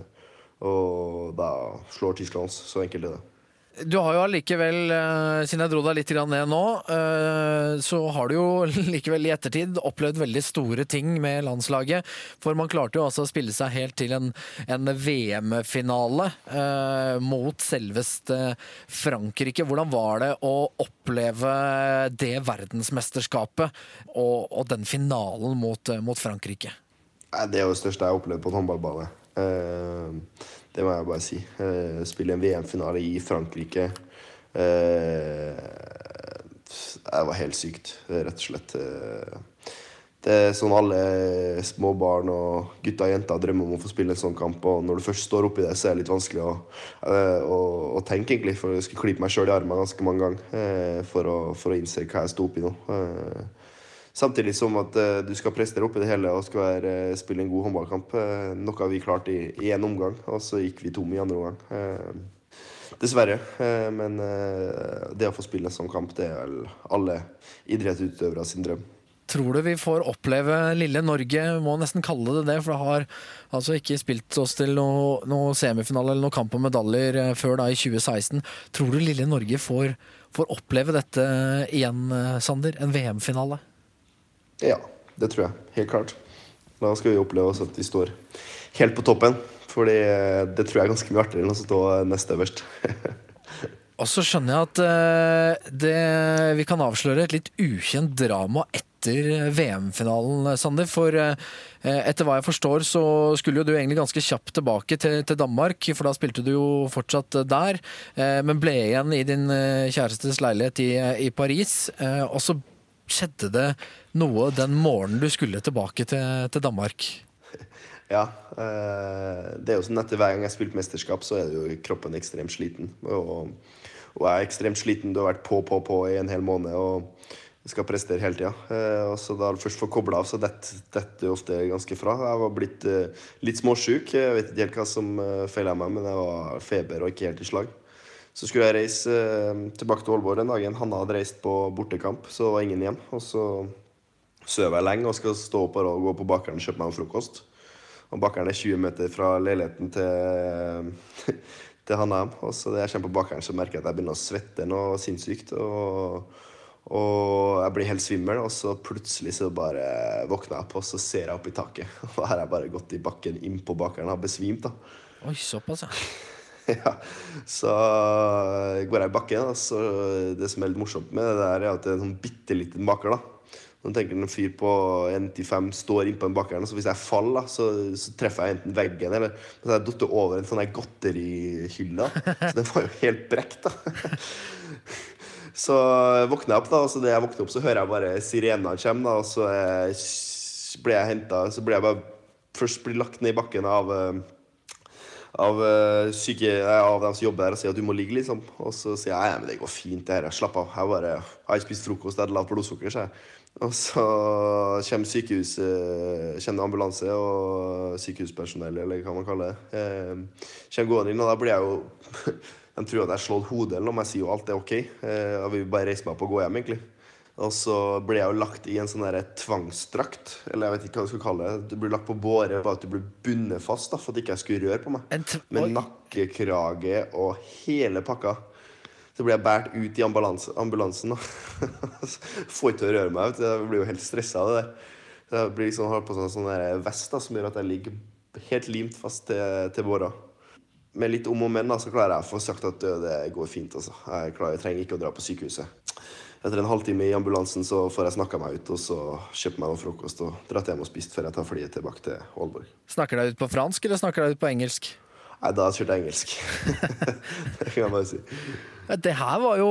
og da slår Tyskland oss. Så enkelt er det. Du har jo allikevel, eh, siden jeg dro deg litt ned nå, eh, så har du jo likevel i ettertid opplevd veldig store ting med landslaget. For man klarte jo altså å spille seg helt til en, en VM-finale eh, mot selveste Frankrike. Hvordan var det å oppleve det verdensmesterskapet og, og den finalen mot, mot Frankrike? Det er jo det største jeg har opplevd på en håndballbane. Det må jeg bare si. Eh, spille en VM-finale i Frankrike eh, Det var helt sykt, rett og slett. Eh, det er sånn alle små barn og gutter og jenter drømmer om å få spille en sånn kamp. Og når du først står oppi det, så er det litt vanskelig å, å, å tenke, egentlig. For jeg skulle klype meg sjøl i armen ganske mange ganger for, å, for å innse hva jeg sto oppi nå. Samtidig som at uh, du skal prestere i det hele og skal være, uh, spille en god håndballkamp. Uh, noe vi klarte i, én omgang, og så gikk vi tom i andre omgang. Dessverre. Men det å få spille en sånn kamp, det er vel alle idrettsutøvere sin drøm. Tror du vi får oppleve lille Norge, må nesten kalle det det, for det har altså ikke spilt oss til noe, noe semifinale eller noe kamp om medaljer før da i 2016. Tror du lille Norge får, får oppleve dette igjen, Sander? En VM-finale? Ja, det tror jeg. Helt klart. Da skal vi oppleve at vi står helt på toppen. Fordi eh, det tror jeg er ganske mye artigere enn å stå nest øverst. Og så skjønner jeg at eh, det, vi kan avsløre et litt ukjent drama etter VM-finalen, Sander. For eh, etter hva jeg forstår, så skulle jo du egentlig ganske kjapt tilbake til, til Danmark, for da spilte du jo fortsatt der. eh, Men ble igjen i din eh, kjærestes leilighet i, i Paris. eh, Og så skjedde det noe den morgenen du skulle tilbake til, til Danmark. Ja. Eh, det er jo sånn etter hver gang jeg har spilt mesterskap, så er jo kroppen ekstremt sliten. Og, og jeg er ekstremt sliten. Du har vært på, på, på i en hel måned og skal prestere hele tida. Eh, og så da du først får kobla av, så detter det ofte ganske fra. Jeg var blitt eh, litt småsjuk. Jeg vet ikke helt hva som feila meg, men jeg var feber og ikke helt i slag. Så skulle jeg reise eh, tilbake til Aalborg den dagen. Hanna hadde reist på bortekamp, så det var ingen hjem. Og så sover jeg lenge og skal stå opp og gå på bakeren og kjøpe meg en frokost. Og bakeren er 20 meter fra leiligheten til, til Hanna. Og så jeg kommer på bakeren, så merker jeg at jeg begynner å svette noe sinnssykt. Og, og jeg blir helt svimmel, og så plutselig så bare våkner jeg opp, og så ser jeg opp i taket. Og her har jeg bare gått i bakken innpå bakeren og har besvimt. da. Oi, såpass, ja. Ja, så går jeg i bakken, så det som er litt morsomt med det der, er at det er en sånn bitte liten baker. da. Nå tenker En fyr på 1,95 står innpå en baker, så hvis jeg faller, så, så treffer jeg enten veggen eller så jeg datt over en sånn godterihylle. Så den var jo helt brekt. da. Så våkner jeg opp, da, og så det jeg våkner opp, så hører jeg bare sirenene komme. da, Og så eh, blir jeg henta Så blir jeg bare først blir lagt ned i bakken av eh, av, eh, syke, av dem som jobber her og sier at du må ligge, liksom. Og så sier jeg men det går fint, det her. Slapp av. Jeg bare jeg har ikke spist frokost, jeg hadde lavt blodsukker, sier jeg. Og så kommer sykehuset, kommer ambulanse og sykehuspersonell, eller hva man kaller det. Eh, kommer gående inn, og da blir jeg jo De tror at jeg har slått hodet, eller noe, men jeg sier jo alt er ok. Og vil bare reise meg opp og gå hjem, egentlig. Og så ble jeg jo lagt i en sånn der tvangsdrakt, eller jeg vet ikke hva du skal kalle det. Du ble lagt på båre for at du ble bundet fast da, for at ikke jeg skulle røre på meg. Med nakkekrage og hele pakka. Så blir jeg båret ut i ambulanse, ambulansen. Får ikke til å røre meg. Vet du. Jeg blir jo helt stressa av det der. Så jeg blir liksom har på sånn, sånn vest da, som gjør at jeg ligger helt limt fast til, til båra. Med litt om og men da, så klarer jeg å få sagt at det går fint. Altså. Jeg, klarer, jeg trenger ikke å dra på sykehuset. Etter en halvtime i ambulansen så får jeg snakka meg ut og så kjøper meg noe frokost og dratt hjem og spist før jeg tar flyet tilbake til Aalborg. Snakker deg ut på fransk, eller snakker deg ut på engelsk? Nei, da kjørte jeg engelsk. det kan jeg bare si. Det her var jo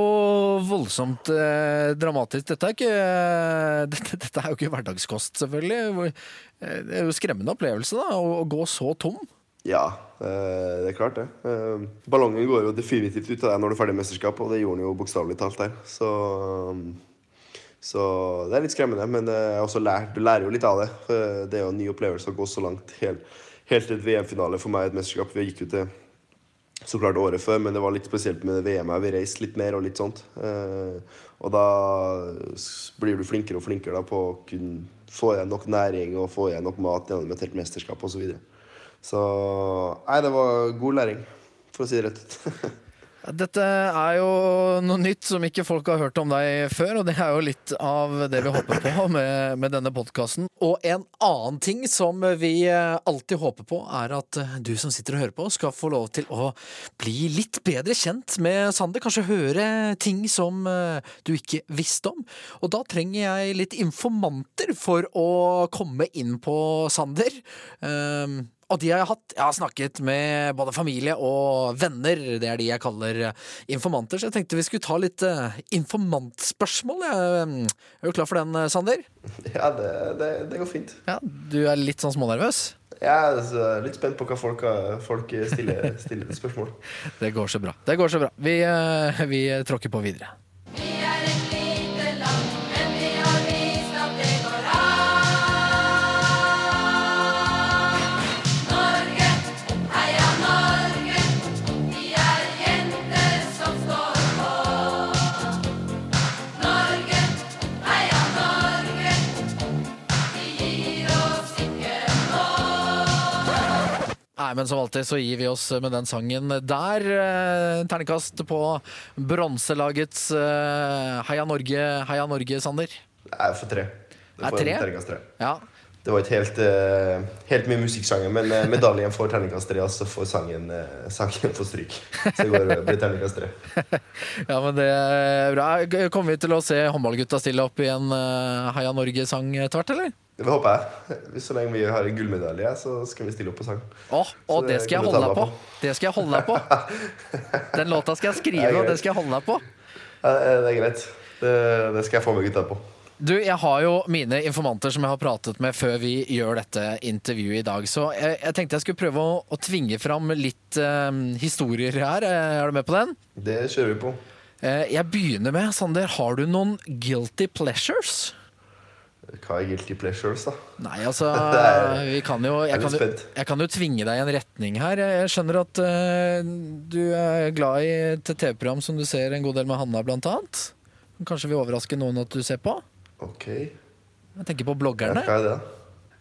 voldsomt eh, dramatisk. Dette er, ikke, dette, dette er jo ikke hverdagskost, selvfølgelig. Eh, Det er jo skremmende opplevelse da, å, å gå så tom. Ja, eh, det er klart det. Eh, Ballongen går jo definitivt ut av deg når du er ferdig med mesterskap, og det gjorde den jo bokstavelig talt der. Så, så det er litt skremmende, men lært, du lærer jo litt av det. Eh, Det er jo en ny opplevelse å gå så langt. Helt, helt til et VM-finale for meg et mesterskap. Vi gikk jo til så klart året før, men det var litt spesielt med VM. her, Vi reiste litt mer og litt sånt. Eh, og da blir du flinkere og flinkere da, på å kunne få igjen nok næring og få igjen nok mat gjennom et helt mesterskap osv. Så, nei, det var god læring, for å si det rett ut. Dette er jo noe nytt som ikke folk har hørt om deg før, og det er jo litt av det vi håper på med, med denne podkasten. Og en annen ting som vi alltid håper på, er at du som sitter og hører på, skal få lov til å bli litt bedre kjent med Sander. Kanskje høre ting som eh, du ikke visste om. Og da trenger jeg litt informanter for å komme inn på Sander. Um, og de har jeg hatt. Jeg har snakket med både familie og venner. Det er de jeg kaller eh, informanter. Så jeg tenkte vi skulle ta litt eh, informantspørsmål. Mm, er du klar for den, eh, Sander? Ja, det, det, det går fint. Ja, Du er litt sånn smånervøs? Jeg er litt spent på hva folk, folk stiller, stiller spørsmål. Det går så bra. Det går så bra. Vi, eh, vi tråkker på videre. Nei, men som alltid så gir vi oss med den sangen der. Eh, Terningkast på bronselagets eh, Heia Norge, Heia Norge, Sander. Jeg får for tre. Det Er tre? Ternekast tre. Ja. Det var ikke helt, eh, helt mye musikksjanger, men medaljen får terningkast tre, og så får sangen, sangen får stryk. Så det går, blir terningkast tre. ja, men det er bra. Kommer vi til å se håndballgutta stille opp i en Heia Norge-sang etter hvert, eller? Det håper jeg. Så lenge vi har en gullmedalje, så skal vi stille opp på sang. Åh, og det det skal jeg holde deg på. på. Det skal jeg holde deg på. Den låta skal jeg skrive, og det skal jeg holde deg på. Ja, det er greit. Det, det skal jeg få med gutta på. Du, jeg har jo mine informanter som jeg har pratet med før vi gjør dette intervjuet i dag. Så jeg, jeg tenkte jeg skulle prøve å, å tvinge fram litt eh, historier her. Eh, Er du med på den? Det kjører vi på. Eh, jeg begynner med, Sander, har du noen guilty pleasures? Hva er guilty pleasures, da? Nei, altså er- vi kan jo, jeg, kan jo, jeg kan jo tvinge deg i en retning her. Jeg skjønner at uh, du er glad i et TV-program som du ser en god del med Hanna, blant annet. Kanskje vil overraske noen at du ser på? Ok. Jeg tenker på Ja, bloggerne. er det?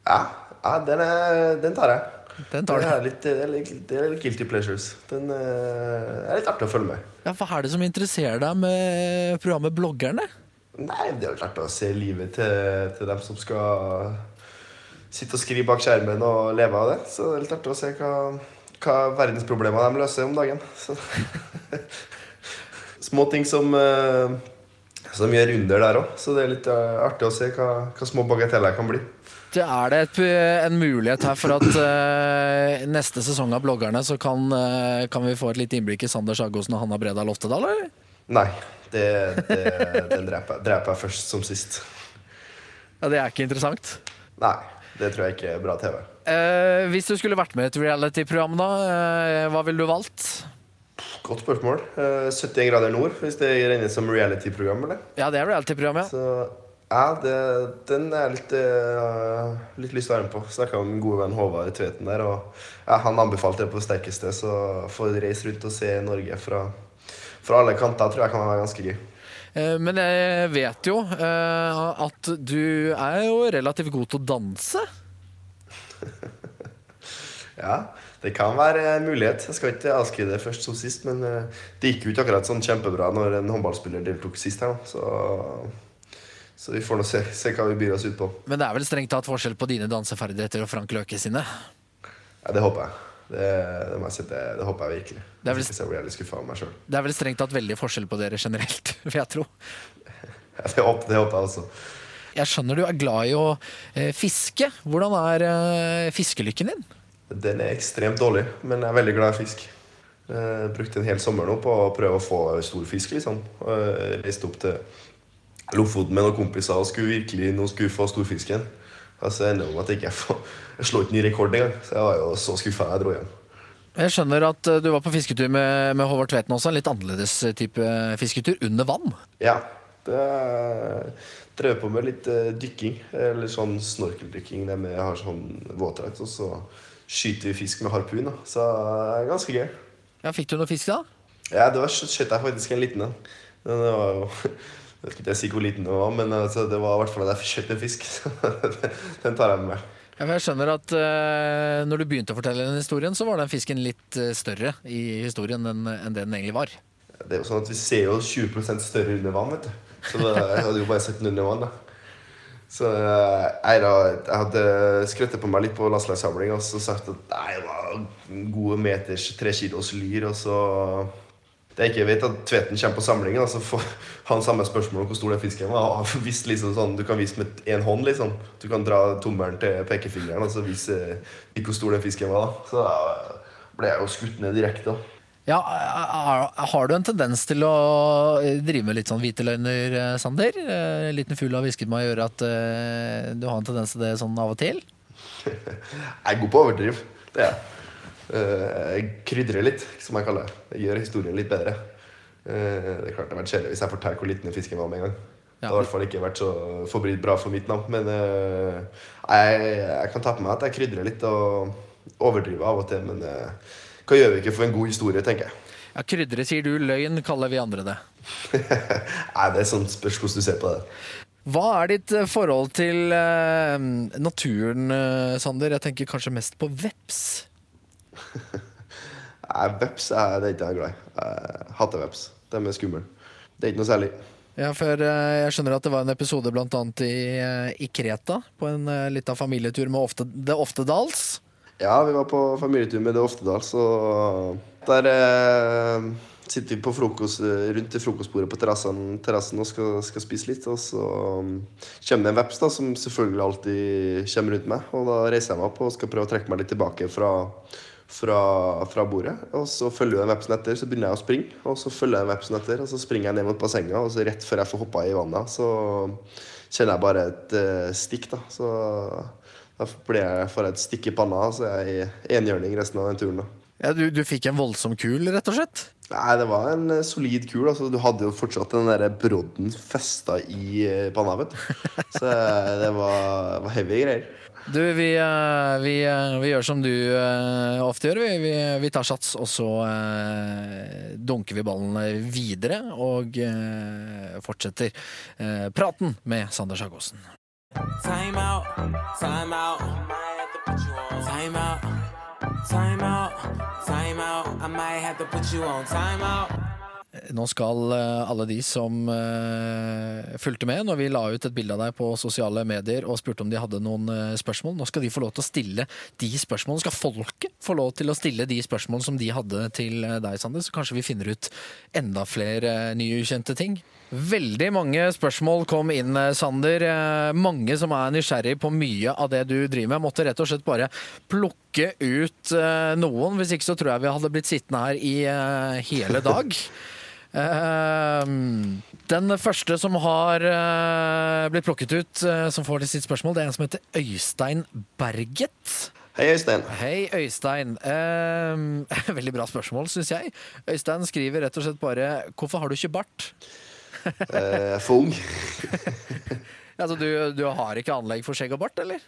Ja, ja den, er, den tar jeg. Den tar Det er litt, det er litt, det er litt guilty pleasures. Den uh, er litt artig å følge med. Ja, Hva er det som interesserer deg med programmet Bloggerne? Nei, det er jo klart å se livet til, til dem som skal sitte og skrive bak skjermen og leve av det. Så det er litt artig å se hva, hva verdensproblemer de løser om dagen. Så. Små ting som, eh, som gjør under der òg. Så det er litt eh, artig å se hva, hva små bagateller kan bli. Det er det et, en mulighet her for at uh, neste sesong av Bloggerne så kan, uh, kan vi få et lite innblikk i Sander Sagosen og Hanna Breda Loftedal, eller? Nei, det, det, den dreper, dreper jeg først som sist. Ja, Det er ikke interessant. Nei, det tror jeg ikke er bra TV. Eh, hvis du skulle vært med i et reality-program, da, eh, hva ville du valgt? Godt spørsmål. Eh, 71 grader nord, hvis det regnes som reality-program, eller? Ja, det er reality-program, ja. Så ja, det, den er jeg litt, uh, litt lyst til å være med på. Snakka med min gode venn Håvard Tveten der, og ja, han anbefalte det på det sterkeste. Så få reise rundt og se Norge fra, fra alle kanter tror jeg kan være ganske gøy. Eh, men jeg vet jo eh, at du er jo relativt god til å danse. Ja, det kan være en mulighet. Jeg skal ikke avskrive det først som sist, men eh, det gikk jo ikke akkurat sånn kjempebra når en håndballspiller deltok sist her. Så, så vi får nå se, se hva vi byr oss ut på. Men det er vel strengt tatt forskjell på dine danseferdigheter og Frank Løke sine? Ja, det håper jeg. Det, det, må jeg si, det, det håper jeg virkelig. Det er vel- ikke blir jeg skuffa av meg sjøl. Det er vel strengt tatt veldig forskjell på dere generelt, vil jeg tro. Det, håper, jeg også. Jeg skjønner du er glad i å eh, fiske. Hvordan er eh, fiskelykken din? Den er ekstremt dårlig, men jeg er veldig glad i fisk. Jeg brukte en hel sommer nå på å prøve å få stor fisk, liksom. Eh, jeg reiste opp til Lofoten med noen kompiser og skulle virkelig nå skulle få storfisken. Og så ender det med at jeg ikke får Jeg slår ikke ny rekord engang. Så jeg var jo så skuffa da jeg dro hjem. Jeg skjønner at eh, du var på fisketur med, med Håvard Tveten også. En litt annerledes type fisketur under vann. Ja. Det drev på med litt eh, dykking. Eller sånn snorkeldykking der vi har sånn våtdrakt, og så skyter vi fisk med harpun. Da. Så det er ganske gøy. Ja, Fikk du noe fisk da? Ja, det var skjøt jeg faktisk en liten en. Det var jo Jeg vet ikke si hvor liten den var, men altså, det var i hvert fall at jeg skjøt en fisk. Så den tar jeg med meg. Ja, jeg skjønner at uh, når du begynte å fortelle den historien, så var den fisken litt eh, større i historien enn enn det den egentlig var. Det er jo sånn at Vi ser jo 20% større under vann. vet du. Så det, jeg hadde jo bare sett den under vann. da. Så jeg, da, jeg hadde skrøttet på meg litt på landslagssamlinga og så sagt at nei, det var gode meters tre kilos lyr. Og så det jeg ikke vet, at Tveten kommer på samlingen, og så får han samme spørsmål om hvor stor den fisken var. Hvis liksom sånn, Du kan vise med én hånd, liksom. Du kan dra tommelen til pekefingeren og så vise ikke hvor stor den fisken var. da. Så da ble jeg jo skutt ned direkte. da. Ja, er- Har du en tendens til å drive med litt sånn hvite løgner, eh, Sander? Eh, En liten fugl har hvisket meg i øret at eh, du har en tendens til det sånn av og til? Jeg er god på å overdrive. Det er jeg. Eh, Jeg krydrer litt, som jeg kaller det. Jeg gjør historien litt bedre. Eh, Det er klart det har vært kjedelig hvis jeg forteller hvor liten fisken var med en gang. Det har i hvert fall ikke vært så forberedt bra for mitt navn. Men eh, jeg, jeg kan ta på meg at jeg krydrer litt og overdriver av og til. Men hva gjør vi ikke for en god historie, tenker jeg. Ja, Krydre sier du, løgn kaller vi andre det. Nei, det er sånn spørs hvordan du ser på det. Hva er ditt forhold til naturen, Sander? Jeg tenker kanskje mest på veps. Nei, Veps er det ikke jeg glad i. Jeg hater veps. De er skumle. Det er ikke noe særlig. Ja, for eh, jeg skjønner at det var en episode blant annet i, eh, i Kreta, på en uh, lita familietur med ofte, The Oftedals. Ja, vi var på familietur med The Oftedals, og der eh, sitter vi på frokost, eh, rundt i frokostbordet på terrassen, terrassen og skal, skal spise litt. Og så um, kommer det en veps da, som selvfølgelig alltid kommer rundt meg. Og da reiser jeg meg opp og skal prøve å trekke meg litt tilbake fra, fra, fra bordet. Og så følger den vepsen etter, så begynner jeg å springe. Og så følger jeg vepsen etter, og så springer jeg ned mot bassenget. Og så rett før jeg får hoppa i vannet, så kjenner jeg bare et uh, stikk. da, så... Da jeg, får jeg et stikk i panna, så jeg er i enhjørning resten av den turen. da. Ja, du, du fikk en voldsom kul, rett og slett? Nei, det var en eh, solid kul. altså Du hadde jo fortsatt den der brodden festa i eh, panna. vet du. Så det var, var heavy greier. Du, vi, eh, vi, eh, vi gjør som du eh, ofte gjør. Vi, vi, tar sats, og så dunker vi ballen videre og fortsetter praten med Sander out, time out, time out. I might have to put you on time out. Nå skal eh, alle de som eh, fulgte med når vi la ut et bilde av deg på sosiale medier og spurte om de hadde noen eh, spørsmål, nå skal de få lov til å stille de spørsmålene. Skal folket få lov til å stille de spørsmålene som de hadde til deg, Sander? Så kanskje vi finner ut enda flere nye ukjente ting. Veldig mange spørsmål kom inn, Sander. Mange som er nysgjerrig på mye av det du driver med. Jeg måtte rett og slett bare plukke ut noen. Hvis ikke så tror jeg vi hadde blitt sittende her i hele dag. Ehm, den første som har eh, blitt plukket ut, eh, som får til sitt spørsmål, det er en som heter Øystein Berget. Hei, Øystein. Hei, Øystein. Ehm, veldig bra spørsmål, syns jeg. Øystein skriver rett og slett bare 'Hvorfor har du ikke bart?' Eh, for ung. Altså, du, du har ikke anlegg for skjegg og bart, eller?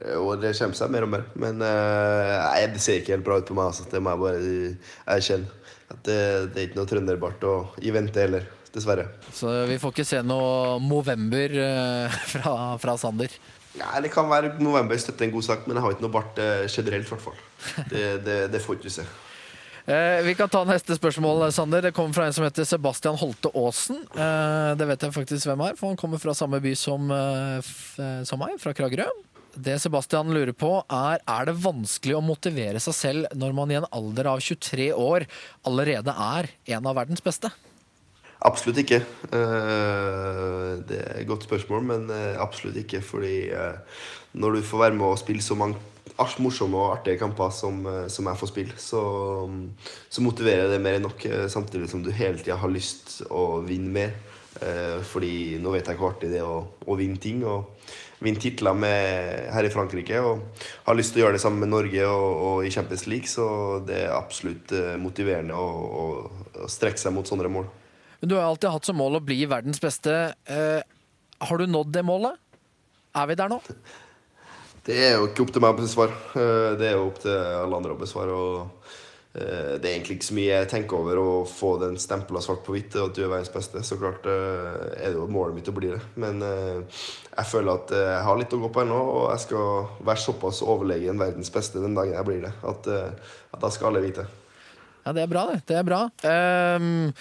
Jo, det kommer seg mer og mer. Men eh, nei, det ser ikke helt bra ut på meg. Altså. Det må jeg bare erkjenne. At det, det er ikke noe trønderbart å, i vente heller. Dessverre. Så vi får ikke se noe Movember eh, fra, fra Sander. Nei, Det kan være november støtte en god sak, men jeg har ikke noe bart eh, generelt. i hvert fall. Det, det, det får ikke vi se. Eh, vi kan ta neste spørsmål, Sander. Det kommer fra en som heter Sebastian Holte Aasen. Eh, det vet jeg faktisk hvem er, for han kommer fra samme by som, eh, som meg, fra Kragerø. Det Sebastian lurer på, er er det vanskelig å motivere seg selv når man i en alder av 23 år allerede er en av verdens beste? Absolutt ikke. Eh, Det er et godt spørsmål, men eh, absolutt ikke. Fordi eh, når du får være med og spille så mange morsomme og artige kamper som, som jeg får spille, så, så motiverer det mer enn nok. Samtidig som du hele tida har lyst å vinne mer. Fordi nå vet jeg hvor artig det er å, å vinne ting. og vinne titler med, her i Frankrike. Og har lyst til å gjøre det sammen med Norge og, og i Champions League. Så det er absolutt eh, motiverende å, å, å strekke seg mot sånne mål. Men du har alltid hatt som mål å bli verdens beste. Eh, har du nådd det målet? Er vi der nå? Det er jo ikke opp til meg å besvare. Eh, Det er jo opp til alle andre å besvare. Og det er egentlig ikke så mye jeg tenker over å få den stempla svart på hvitt at du er verdens beste. Så klart eh, er det jo målet mitt å bli det. Men eh, jeg føler at eh, jeg har litt å gå på ennå, og jeg skal være såpass overlegen verdens beste den dagen jeg blir det. At, eh, at da skal alle vite. Ja, det er bra, det. Det er bra. Um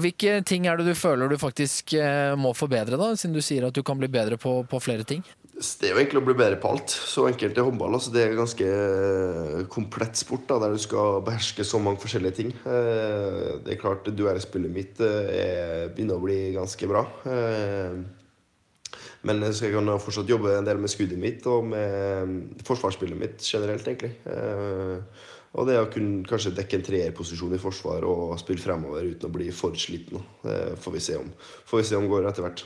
hvilke ting er det du føler du faktisk eh, må forbedre, da, siden du sier at du kan bli bedre på, på flere ting? Det er jo egentlig å bli bedre på alt. Så enkelt er håndball. Altså det er en ganske eh, komplett sport da, der du skal beherske så mange forskjellige ting. Eh, Det er klart duellspillet mitt eh, er, begynner å bli ganske bra. Men så jeg kan fortsatt jobbe en del med skuddet mitt og med forsvarsspillet mitt generelt, egentlig. Og det å kunne kanskje dekke en treerposisjon i forsvar og spille fremover uten å bli for sliten. Det får vi se om, får vi se om går etter hvert.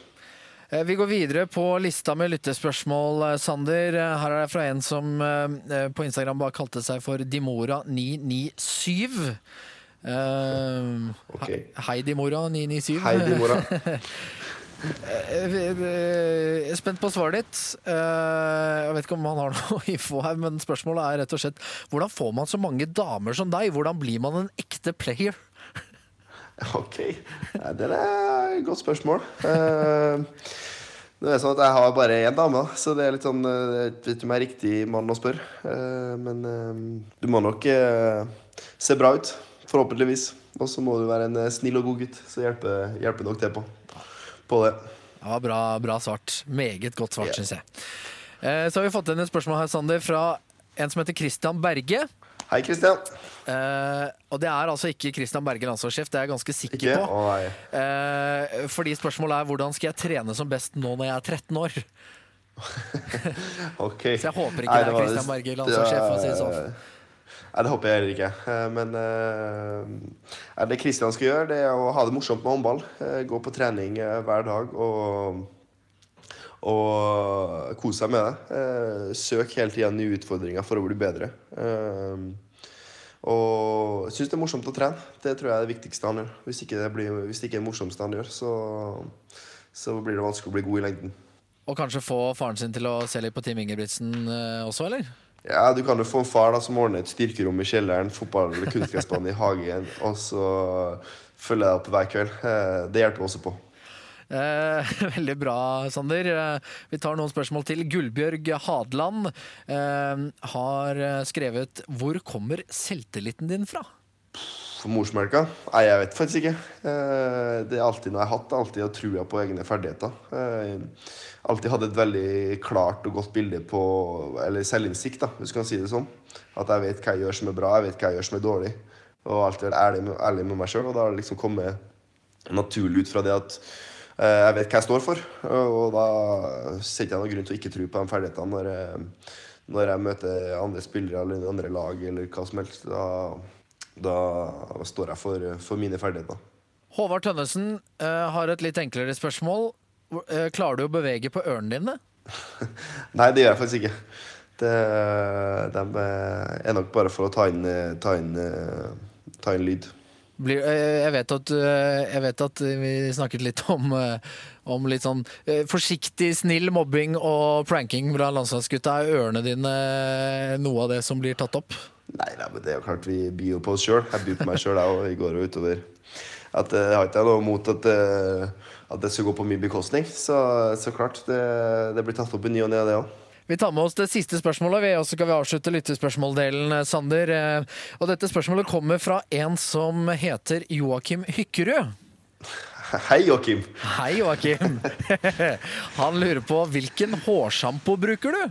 Eh, Vi går videre på lista med lyttespørsmål, eh, Sander. Eh, Her er det fra en som på Instagram bare kalte seg for Dimora997. Eh, Ok. Hei, Dimora997. Hei, Dimora. Jeg er spent på svaret ditt. Jeg vet ikke om han har noe info her, men spørsmålet er rett og slett hvordan får man så mange damer som deg? Hvordan blir man en ekte player? Ok, det er et godt spørsmål. Eh, det er sånn at Jeg har bare én dame, så det er litt sånn eh, Jeg vet ikke om jeg er riktig mann å spørre. Eh, men eh, du må nok eh, se bra ut, forhåpentligvis. Og så må du være en eh, snill og god gutt, så hjelper, hjelper nok det på, på det. Ja, bra, bra svart. Meget godt svart, yeah. syns jeg. Eh, Så har vi fått inn et spørsmål her, Sander, fra en som heter Christian Berge. Hei, Kristian. Uh, og det er altså ikke Christian Berge landslagssjef, det er jeg ganske sikker Ikke? på. Oh. Eh, fordi spørsmålet er hvordan skal jeg trene som best nå når jeg er 13 år? Ok. Så jeg håper ikke Nei, det er Kristian Christian Berge landslagssjef, for å si det sånn. Nei, det håper jeg heller ikke. Eh, Men uh, det Kristian skal gjøre, det er å ha det morsomt med håndball. Eh, Gå på trening eh, hver dag og, og kose seg med det. Eh, Søk hele tida nye utfordringer for å bli bedre. Og syns det er morsomt å trene. Det tror jeg er det viktigste han gjør. Hvis ikke det, blir, hvis det ikke er det morsomste han gjør, så, så blir det vanskelig å bli god i lengden. Og kanskje få faren sin til å se litt på Team Ingebrigtsen eh, også, eller? Ja, Du kan jo få en far da som ordner et styrkerom i kjelleren, fotball- eller kunstgressbane i hagen, og så følger jeg opp hver kveld. Eh, Det hjelper også på. Eh, veldig bra, Sander. Eh, vi tar noen spørsmål til. Gullbjørg Hadeland eh, har skrevet 'Hvor kommer selvtilliten din fra?' Morsmelka? Nei, jeg vet faktisk ikke. Det er alltid noe jeg har hatt. Alltid å trua på egne ferdigheter. Alltid hatt et veldig klart og godt bilde på Eller selvinnsikt, hvis du kan si det sånn. At jeg vet hva jeg gjør som er bra, jeg vet hva jeg gjør som er dårlig. Og alltid vært ærlig ærlig med meg sjøl. Og da har det liksom kommet naturlig ut fra det at jeg vet hva jeg står for. Og da ser ikke jeg noen grunn til å ikke tro på de ferdighetene når jeg, når jeg møter andre spillere eller andre lag eller hva som helst. Da, da står jeg for, for mine ferdigheter. Håvard Tønnesen eh, har et litt enklere spørsmål. Eh, klarer du å bevege på ørene dine? Nei, det gjør jeg faktisk ikke. Det, de er nok bare for å ta inn, ta inn, ta inn lyd. Blir, eh, jeg, vet at, eh, jeg vet at vi snakket litt om, eh, om litt sånn forsiktig, snill mobbing og pranking fra landslagsgutta. Er ørene dine noe av det som blir tatt opp? Nei, nei, men det er jo klart vi byr jo på oss sjøl. Jeg byr på meg sjøl, i går og utover. At Jeg har ikke noe mot at, at det skal gå på min bekostning. Så, så klart, det, det blir tatt opp i ny og ne, det òg. Vi tar med oss det siste spørsmålet, vi, og så skal vi avslutte lyttespørsmåldelen, eh, Sander. Eh, Og dette spørsmålet kommer fra en som heter Joakim Hykkerud. Hei, Joakim. Hei, Joakim. Han lurer på hvilken hårsjampo bruker du?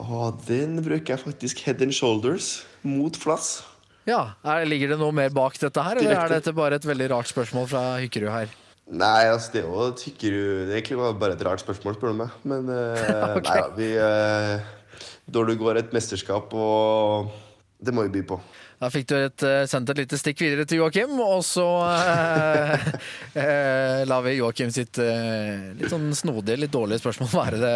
Å, den bruker jeg faktisk head and shoulders mot flass. Ja, er, Ligger det noe mer bak dette her, eller er dette bare et veldig rart spørsmål fra Hykkerud her? Nei, altså det jo tykker du Det er egentlig bare et rart spørsmål, spør du meg. Men uh, okay. nei da, vi uh, Når du går et mesterskap og Det må vi by på. Da fikk du et, eh, sendt et lite stikk videre til Joakim, og så eh, eh, lar vi Joakim sitt eh, litt sånn snodige, litt dårlige spørsmål være det,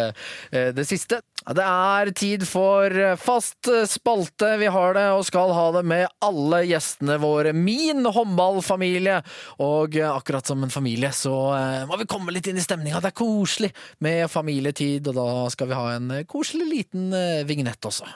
eh, det siste. Det er tid for fast spalte. Vi har det og skal ha det med alle gjestene våre. Min håndballfamilie. Og eh, akkurat som en familie så må vi komme litt inn i stemninga. Det er koselig med familietid, og da skal vi ha en koselig liten vignett også.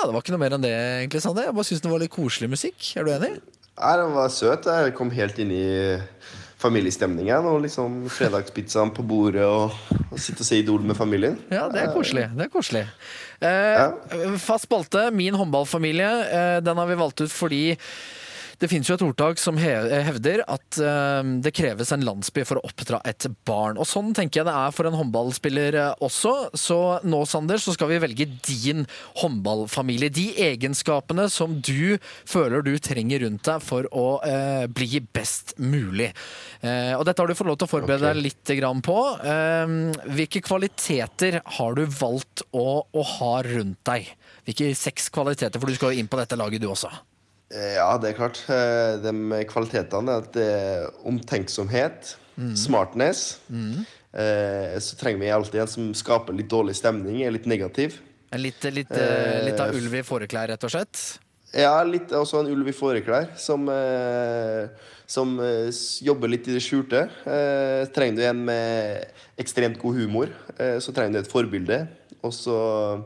Ja, det var ikke noe mer enn det, egentlig, Sande. Jeg bare syns det var litt koselig musikk. Er du enig? Nei, Den var søt. Jeg kom helt inn i familiestemningen. Og liksom fredagspizzaen på bordet og, og sitte og se Idol med familien. Ja, det er koselig. Det er koselig. Eh, fast spalte, Min håndballfamilie, eh, den har vi valgt ut fordi det finnes jo et ordtak som hevder at eh, det kreves en landsby for å oppdra et barn. Og sånn tenker jeg det er for en håndballspiller eh, også. Så nå, Sander, så skal vi velge din håndballfamilie. De egenskapene som du føler du trenger rundt deg for å eh, bli best mulig. Eh, og dette har du fått lov til å forberede deg litt grann på. Eh, hvilke kvaliteter har du valgt å, å ha rundt deg? Hvilke seks kvaliteter, for du skal jo inn på dette laget du også. Eh, Ja, det er klart. Eh, De kvalitetene er at det er omtenksomhet, smartness. Eh, Så trenger vi alltid en som skaper litt dårlig stemning, er litt negativ. En litt, litt, eh, litt av ulv i fåreklær, rett og slett? Ja, litt også en ulv i fåreklær som, eh, som jobber litt i det skjulte. Trenger du en med ekstremt god humor, så trenger du et forbilde. Og så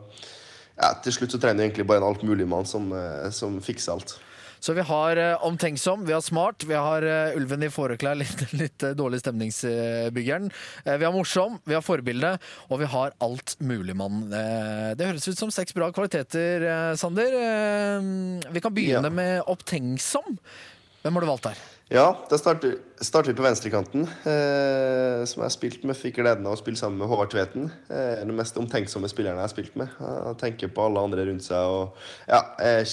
ja, Til slutt så trenger du egentlig bare en altmuligmann som, som fikser alt. Så vi har eh, omtenksom, vi har smart, vi har eh, ulven i fåreklær, litt, litt eh, dårlig stemningsbyggeren. Vi har morsom, vi har forbilde, og vi har alt mulig, mann. det høres ut som seks bra kvaliteter, Sander. Vi kan begynne Ja. med opptenksom. Hvem har du valgt her? Ja, da starter, starter vi på venstrekanten, eh, som jeg har spilt med. Fikk gleden av å spille sammen med Håvard Tveten. Eh, den mest omtenksomme spilleren jeg har spilt med. Han tenker på alle andre rundt seg. Og ja, jeg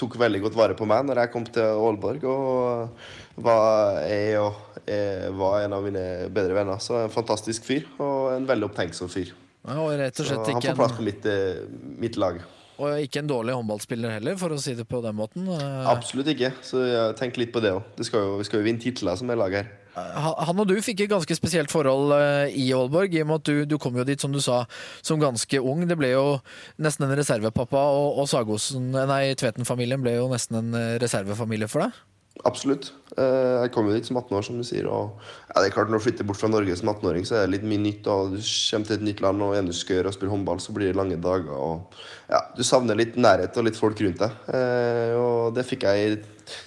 tok veldig godt vare på meg når jeg kom til Aalborg. Og var, jeg, og jeg var en av mine bedre venner. Så en fantastisk fyr, og en veldig opptenksom fyr. Ja, Og rett og Så slett han ikke får plass på mitt, eh, mitt lag. Og ikke en dårlig håndballspiller heller, for å si det på den måten. Eh, Absolutt ikke. Så jeg tenker litt på det òg. Vi skal jo vinne titler som er lag her. Han og du fikk et ganske spesielt forhold eh, i Aalborg, i og med at du, du kom jo dit, som du sa, som ganske ung. Det ble jo nesten en reservepappa, og, og Sagosen, nei, Tveten-familien ble jo nesten en eh, reservefamilie for deg. Absolutt. Eh, Jeg kom jo dit som 18 år, som du sier. Og ja, det er klart Når du flytter bort fra Norge som 18-åring, så er det litt mye nytt. Og du kommer til et nytt land, og en du skal gjøre og spille håndball, så blir det lange dager. Og ja, Du savner litt nærhet og litt folk rundt deg. Eh, Og det fikk jeg i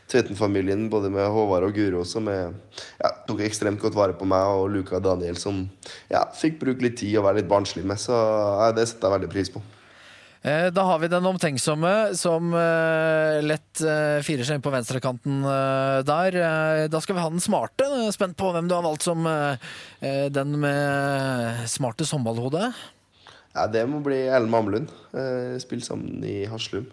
Tveten-familien, både med Håvard og Guro, som er, ja, tok ekstremt godt vare på meg, og Luka og Daniel, som ja, fikk bruke litt tid og være litt barnslig med. Så ja, det setter jeg veldig pris på. Eh, Da har vi den omtenksomme som eh, lett eh, firer seg inn på venstrekanten der. Da skal vi ha den smarte. Spent på hvem du har valgt som den med smarte håndballhode. Ja, det må bli Ellen Mamlund. Spilt sammen i Haslum.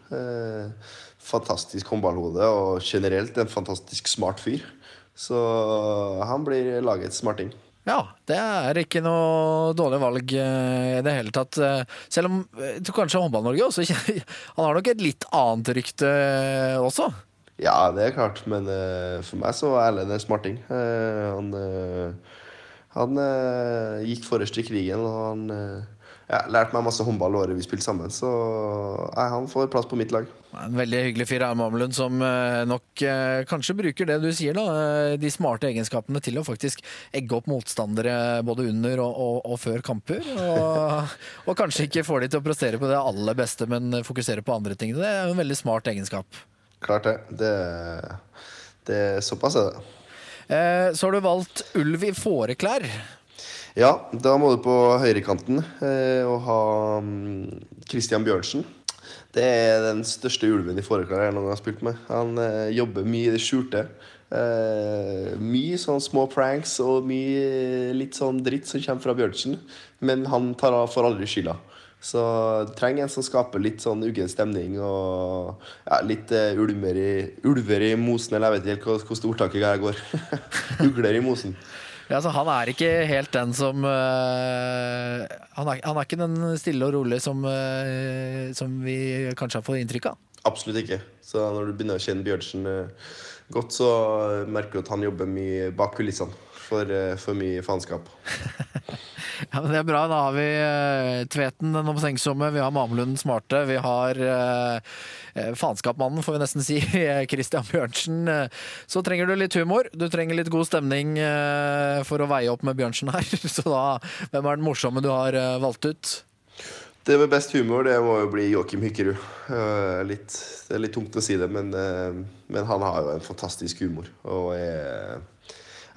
Fantastisk håndballhode og generelt en fantastisk smart fyr. Så han blir lagets smarting. Ja, det er ikke noe dårlig valg eh, i det hele tatt. Eh, Selv om eh, kanskje Håndball-Norge også Han har nok et litt annet rykte også. Ja, det er klart, men for meg så er Erlend en smarting. Han han gikk forrest i krigen, og han ja, lært meg masse håndball året vi spilte sammen. Så nei, han får plass på mitt lag. En veldig hyggelig fyr Arne Mamlund, som eh, nok eh, kanskje bruker det du sier, da. eh, De smarte egenskapene til å faktisk egge opp motstandere både under og, og, og før kamper. Og, og kanskje ikke får de til å prestere på det aller beste, men fokusere på andre ting. Det er jo en veldig smart egenskap. Klart det. Det, det Såpass er det. Eh, Så har du valgt ulv i fåreklær. Ja, da må du på høyrekanten eh, og ha mm, Christian Bjørnsen. Det er den største ulven i fåreklær jeg noen gang har spilt med. Han eh, jobber mye i det skjulte. Eh, mye sånn små pranks og mye litt sånn dritt som kommer fra Bjørnsen. Men han tar, får aldri skylda. Så du trenger en som skaper litt sånn uggen stemning og ja, litt eh, ulver, i, ulver i mosen, eller jeg vet ikke helt hvordan ordtaket her går. Ugler i mosen. Ja, altså, han er ikke helt den som eh, han, er, han er ikke den stille og rolig som, eh, som vi kanskje har fått inntrykk av. Absolutt ikke. Så når du begynner å kjenne Bjørnsen eh, godt, så merker du at han jobber mye bak kulissene for, eh, for mye faenskap. Ja, men Det er bra. Da har vi uh, Tveten, den omtenksomme, vi har Mamelund den smarte, vi har uh, faenskapmannen, får vi nesten si, Christian Bjørnsen. Så trenger du litt humor, du trenger litt god stemning uh, for å veie opp med Bjørnsen her. Så da, hvem er den morsomme du har uh, valgt ut? Det med best humor det må jo bli Joakim Hykkerud. Litt, det er litt tungt å si det, men, men han har jo en fantastisk humor. Og er,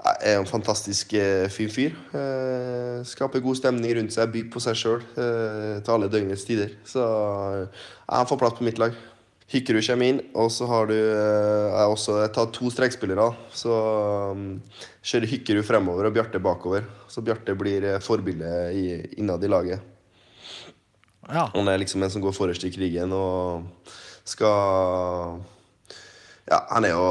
er en fantastisk eh, fin fyr. Eh, skaper god stemning rundt seg, byr på seg sjøl eh, til alle døgnets tider. Så han får plass på mitt lag. Hykkerud kommer inn, og så har du jeg også jeg tar to strekspillere. Så kjører Hykkerud fremover og Bjarte bakover. Så Bjarte blir forbildet i, innad i laget. Ja. Han er liksom en som går forrest i krigen og skal Ja, han er jo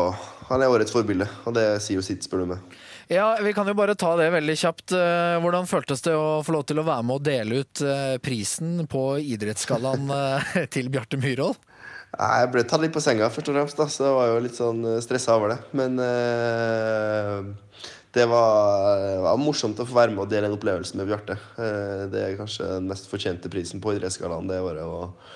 han er årets forbilde, og det sier jo sitt, spør du meg. Ja, vi kan jo bare ta det veldig kjapt. Eh, Hvordan føltes det å få lov til å være med og dele ut eh, prisen på Idrettsgallaen eh, til Bjarte Myhrvold? Jeg ble tatt litt på senga, først og fremst. da, så jeg var jo litt sånn stressa over det. Men uh, det var, det var morsomt å få være med og dele en opplevelse med Bjarte. Uh, det er kanskje den mest fortjente prisen på Idrettsgallaen det året. Og,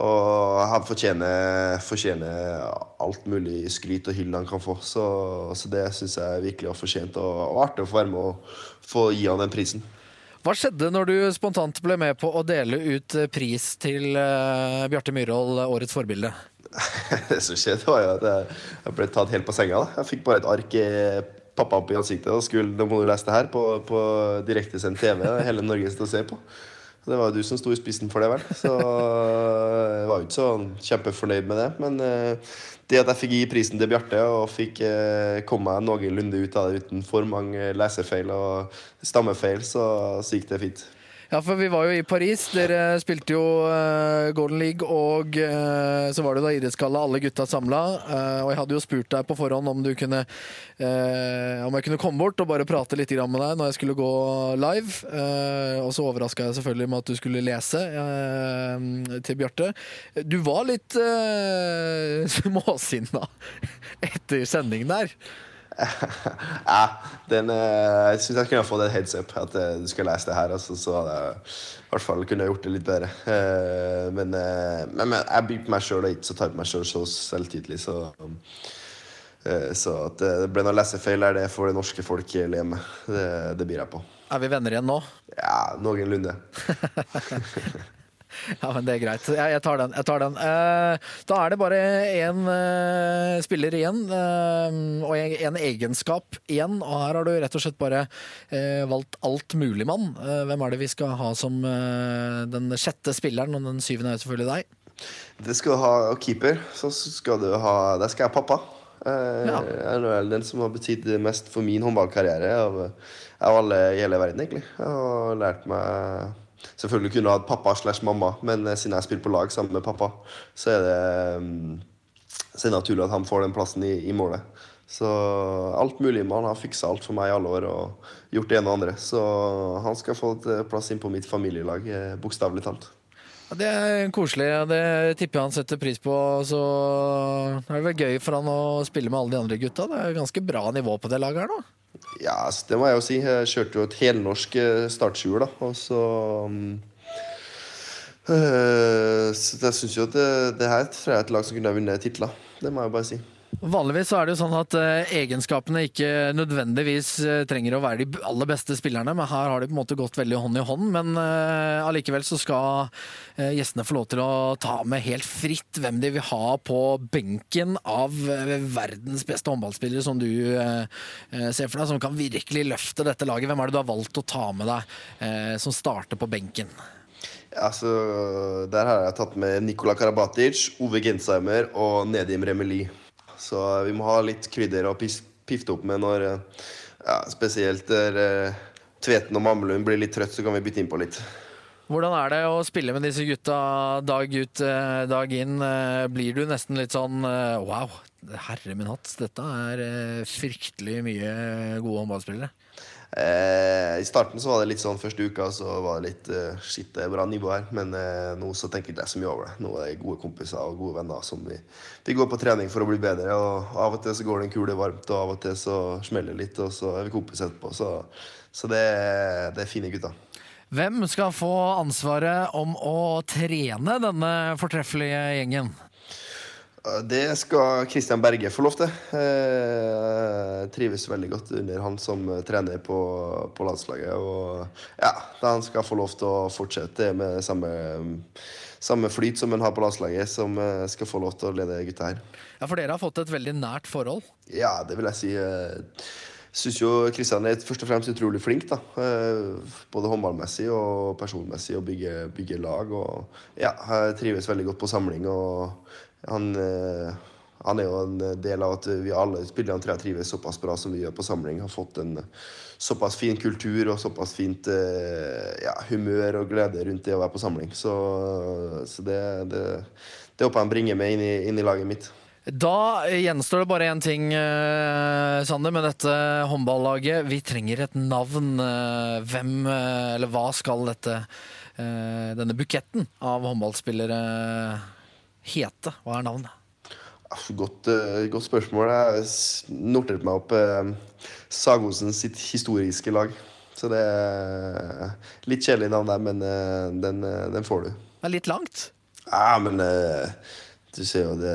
og han fortjener, fortjener alt mulig skryt og hyll han kan få. Så, så det syns jeg virkelig var fortjent, og, og artig å få være med og få gi han den prisen. Hva skjedde når du spontant ble med på å dele ut eh, pris til uh, Bjarte Myhrvold, årets forbilde? Det som skjedde, var jo at jeg, jeg ble tatt helt på senga. da. Jeg fikk bare et ark i pappa opp i ansiktet og skulle nå må du lese det her på, på direktesendt TV. Hele Norge står og se på. Det var jo du som sto i spissen for det, vel. Så jeg var jo ikke så kjempefornøyd med det. Men eh, det at jeg fikk gi prisen til Bjarte og fikk eh, komme meg noenlunde ut av det uten for mange lesefeil og stammefeil, så, så gikk det fint. Ja, for vi var jo i Paris. Dere spilte jo eh, Golden League, og eh, så var det da idrettsgalla, alle gutta samla. Eh, og jeg hadde jo spurt deg på forhånd om du kunne Om jeg kunne komme bort og bare prate litt med deg når jeg skulle gå live. Og så overraska jeg selvfølgelig med at du skulle lese til Bjarte. Du var litt småsinna etter sendingen der. Ja, den, eh, jeg syns jeg kunne fått et heads up at eh, du skal lese det her. Altså, så hadde jeg i hvert fall kunne jeg gjort det litt bedre. Eh, men, men, men jeg byr på meg sjøl og ikke så tar på meg sjøl så selvtidelig. Så, så at det ble noen lesefeil her, det for det norske folk le med. Det, det byr jeg på. Er vi venner igjen nå? Ja, noenlunde. Ja, men det er greit. Jeg, tar den. Jeg tar den. Eh, da er det bare én eh, spiller igjen, eh, og en, en egenskap igjen. Og her har du rett og slett bare valgt altmuligmann. Uh, hvem er det vi skal ha som den sjette spilleren, og den syvende er selvfølgelig deg? Det skal du ha keeper. Så skal du ha Der skal jeg ha pappa. Ja. Den som har betydd mest for min håndballkarriere av, av alle i hele verden, egentlig. Jeg har lært meg Selvfølgelig kunne jeg hatt pappa slash mamma, men eh, siden jeg spiller på lag sammen med pappa, så er det mm, så er det naturlig at han får den plassen i, i målet. Så alt mulig. Man har fiksa alt for meg i alle år og gjort det ene og andre. Så han skal få et eh, plass inn på mitt familielag, eh, bokstavelig talt. Ja, det er koselig. og Det tipper jeg han setter pris på. Så er det vel gøy for han å spille med alle de andre gutta. Det er ganske bra nivå på det laget her nå. Ja, altså, det må jeg jo si. Jeg kjørte jo et helnorsk startskjul, da. Og så øh, Så jeg syns jo at det, det her tror jeg er et lag som kunne ha vunnet titler. Det må jeg bare si. Vanligvis er det jo sånn at eh, egenskapene ikke nødvendigvis eh, trenger å være de aller beste spillerne, men her har de på en måte gått veldig hånd i hånd. Men eh, allikevel så skal gjestene få lov til å ta med helt fritt hvem de vil ha på benken av verdens beste håndballspillere som du ser for deg, som kan virkelig løfte dette laget. Hvem er det du har valgt å ta med deg som starter på benken? Altså, Der har jeg tatt med Nikola Karabatic, Ove Gensheimer og Nedim Remeli. Så vi må ha litt krydder å pifte opp med når eh, ja, Spesielt der eh, Tveten og Mamlund blir litt trøtt, så kan vi bytte inn på litt. Hvordan er det å spille med disse gutta dag ut, eh, dag inn? Blir du nesten litt sånn wow, herre min hatt, dette er fryktelig mye gode håndballspillere? Eh, I starten så var det litt sånn første uka så var det litt eh, shit, det er bra nivå her. Men eh, nå så tenker jeg ikke så mye over det. Nå er det gode kompiser og gode venner som vi, vi går på trening for å bli bedre. Og av og til så går det en kule varmt, og av og til så smeller det litt, og så er vi kompiser etterpå. Så, så det, det er fine gutter. Hvem skal få ansvaret om å trene denne fortreffelige gjengen? Eh, Det skal Christian Berge få lov til. Eh, trives veldig godt under han som eh, trener på, på landslaget. Og ja, han skal få lov til å fortsette med samme, samme flyt som han har på landslaget, som eh, skal få lov til å lede gutta her. Ja, For dere har fått et veldig nært forhold. Ja, det vil jeg si. eh, syns jo Kristian er først og fremst utrolig flink. da. Eh, Både håndballmessig og personmessig å bygge, bygge lag. og ja, Jeg trives veldig godt på samling. og han, eh, han er jo en del av at vi alle spillerne tror jeg trives såpass bra som vi gjør på samling. Har fått en såpass fin kultur og såpass fint eh, ja, humør og glede rundt det å være på samling. Så, så det, det, det håper jeg han bringer med inn i, inn i laget mitt. Da gjenstår det bare én ting, eh, Sander, med dette håndballaget. Vi trenger et navn. Eh, Hvem, eh, eller hva skal dette, eh, denne buketten av håndballspillere hete? Hva er navnet? Ah, Godt, eh, godt spørsmål. Jeg noterte meg opp eh, Sagosen sitt historiske lag. Så det er litt kjedelig navn der, men eh, den, den får du. Det er litt langt. Ja, men du ser jo det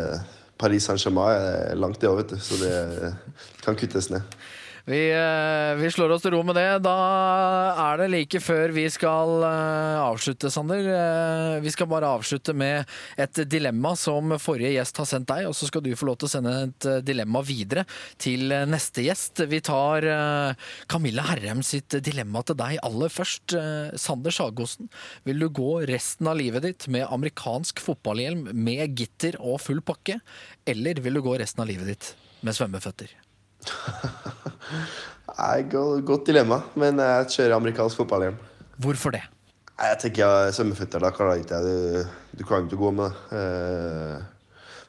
Paris Saint-Germain er langt, det òg, vet du. Så det kan kuttes ned. Vi, eh, vi slår oss til ro med det. Da er det like før vi skal eh, avslutte, Sander. Eh, Vi skal bare avslutte med et dilemma som forrige gjest har sendt deg, og så skal du få lov til å sende et dilemma videre til neste gjest. Vi tar Camilla Herrem sitt dilemma til deg aller først. Sander Sagosen, vil du gå resten av livet ditt med amerikansk fotballhjelm med gitter og full pakke, eller vil du gå resten av livet ditt med svømmeføtter? Nei, Godt dilemma, men jeg kjører amerikansk fotball igjen. Hvorfor det? Nei, Jeg tenker ja, svømmeføtter, da klarer ikke jeg det. Du kan ikke gå med det. Eh,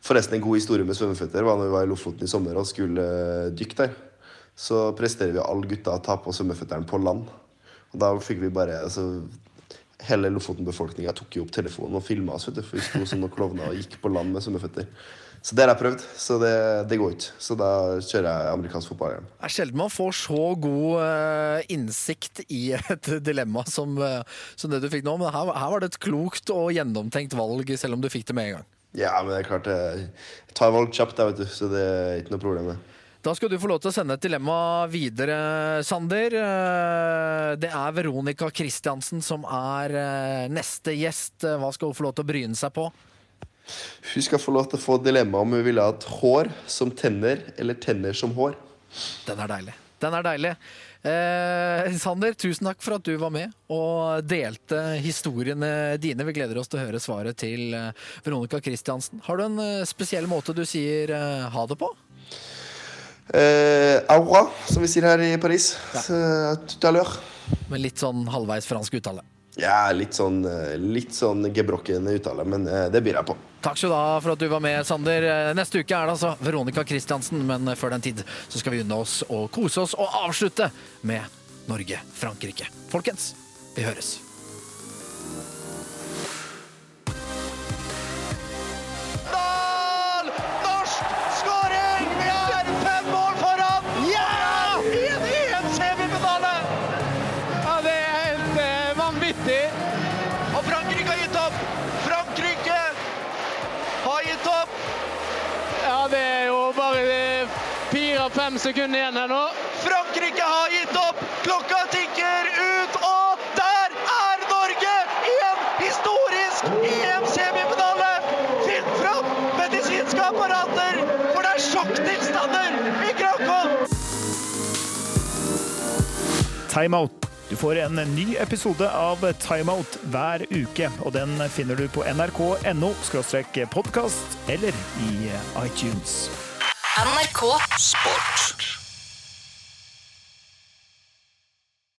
Forresten, en god historie med svømmeføtter var når vi var i Lofoten i sommer og skulle eh, dykke der. Så presterer vi alle gutta å ta på svømmeføttene på land. Og da fikk vi bare altså, Hele Lofoten-befolkninga tok jo opp telefonen og filma oss, vet du. For vi sto som noen klovner og gikk på land med svømmeføtter. Så det har jeg prøvd, så det, det går ikke. Så da kjører jeg amerikansk fotball igjen. Det er sjelden man får så god eh, innsikt i et dilemma som, eh, som det du fikk nå. Men her, her var det et klokt og gjennomtenkt valg, selv om du fikk det med en gang. Ja, men det er klart jeg tar valg kjapt, jeg, vet du. Så det er ikke noe problem. det. Da skal du få lov til å sende et dilemma videre, Sander. Eh, Det er Veronica Christiansen som er eh, neste gjest. Eh, Hva skal hun få lov til å bryne seg på? Hun skal få lov til å få dilemma om hun ville ha et hår som tenner, eller tenner som hår. Den er deilig. Den er deilig. Eh, Sander, tusen takk for at du var med og delte historiene dine. Vi gleder oss til å høre svaret til eh, Veronica Christiansen. Har du en eh, spesiell måte du sier eh, ha det på? Eh, aura, som vi sier her i Paris. Ja. tout à l'heure. Med litt sånn halvveis fransk uttale. Ja, litt sånn, eh, litt sånn gebrokken uttale, men det byr jeg på. Takk skal du ha for at du var med, Sander. Eh, Neste uke er det altså Veronica Christiansen, men før den tid så skal vi unne oss å kose oss og avslutte med Norge-Frankrike. Folkens, vi høres. Fire-fem sekunder igjen her nå. Frankrike har gitt opp! Klokka tikker ut, og der er Norge i en historisk EM-semifinale! Finn fram medisinske apparater, for det er sjokktilstander i Krakow! Timeout. Du får en ny episode av Timeout hver uke, og den finner du på nrk.no podkast eller i iTunes. NRK Sport.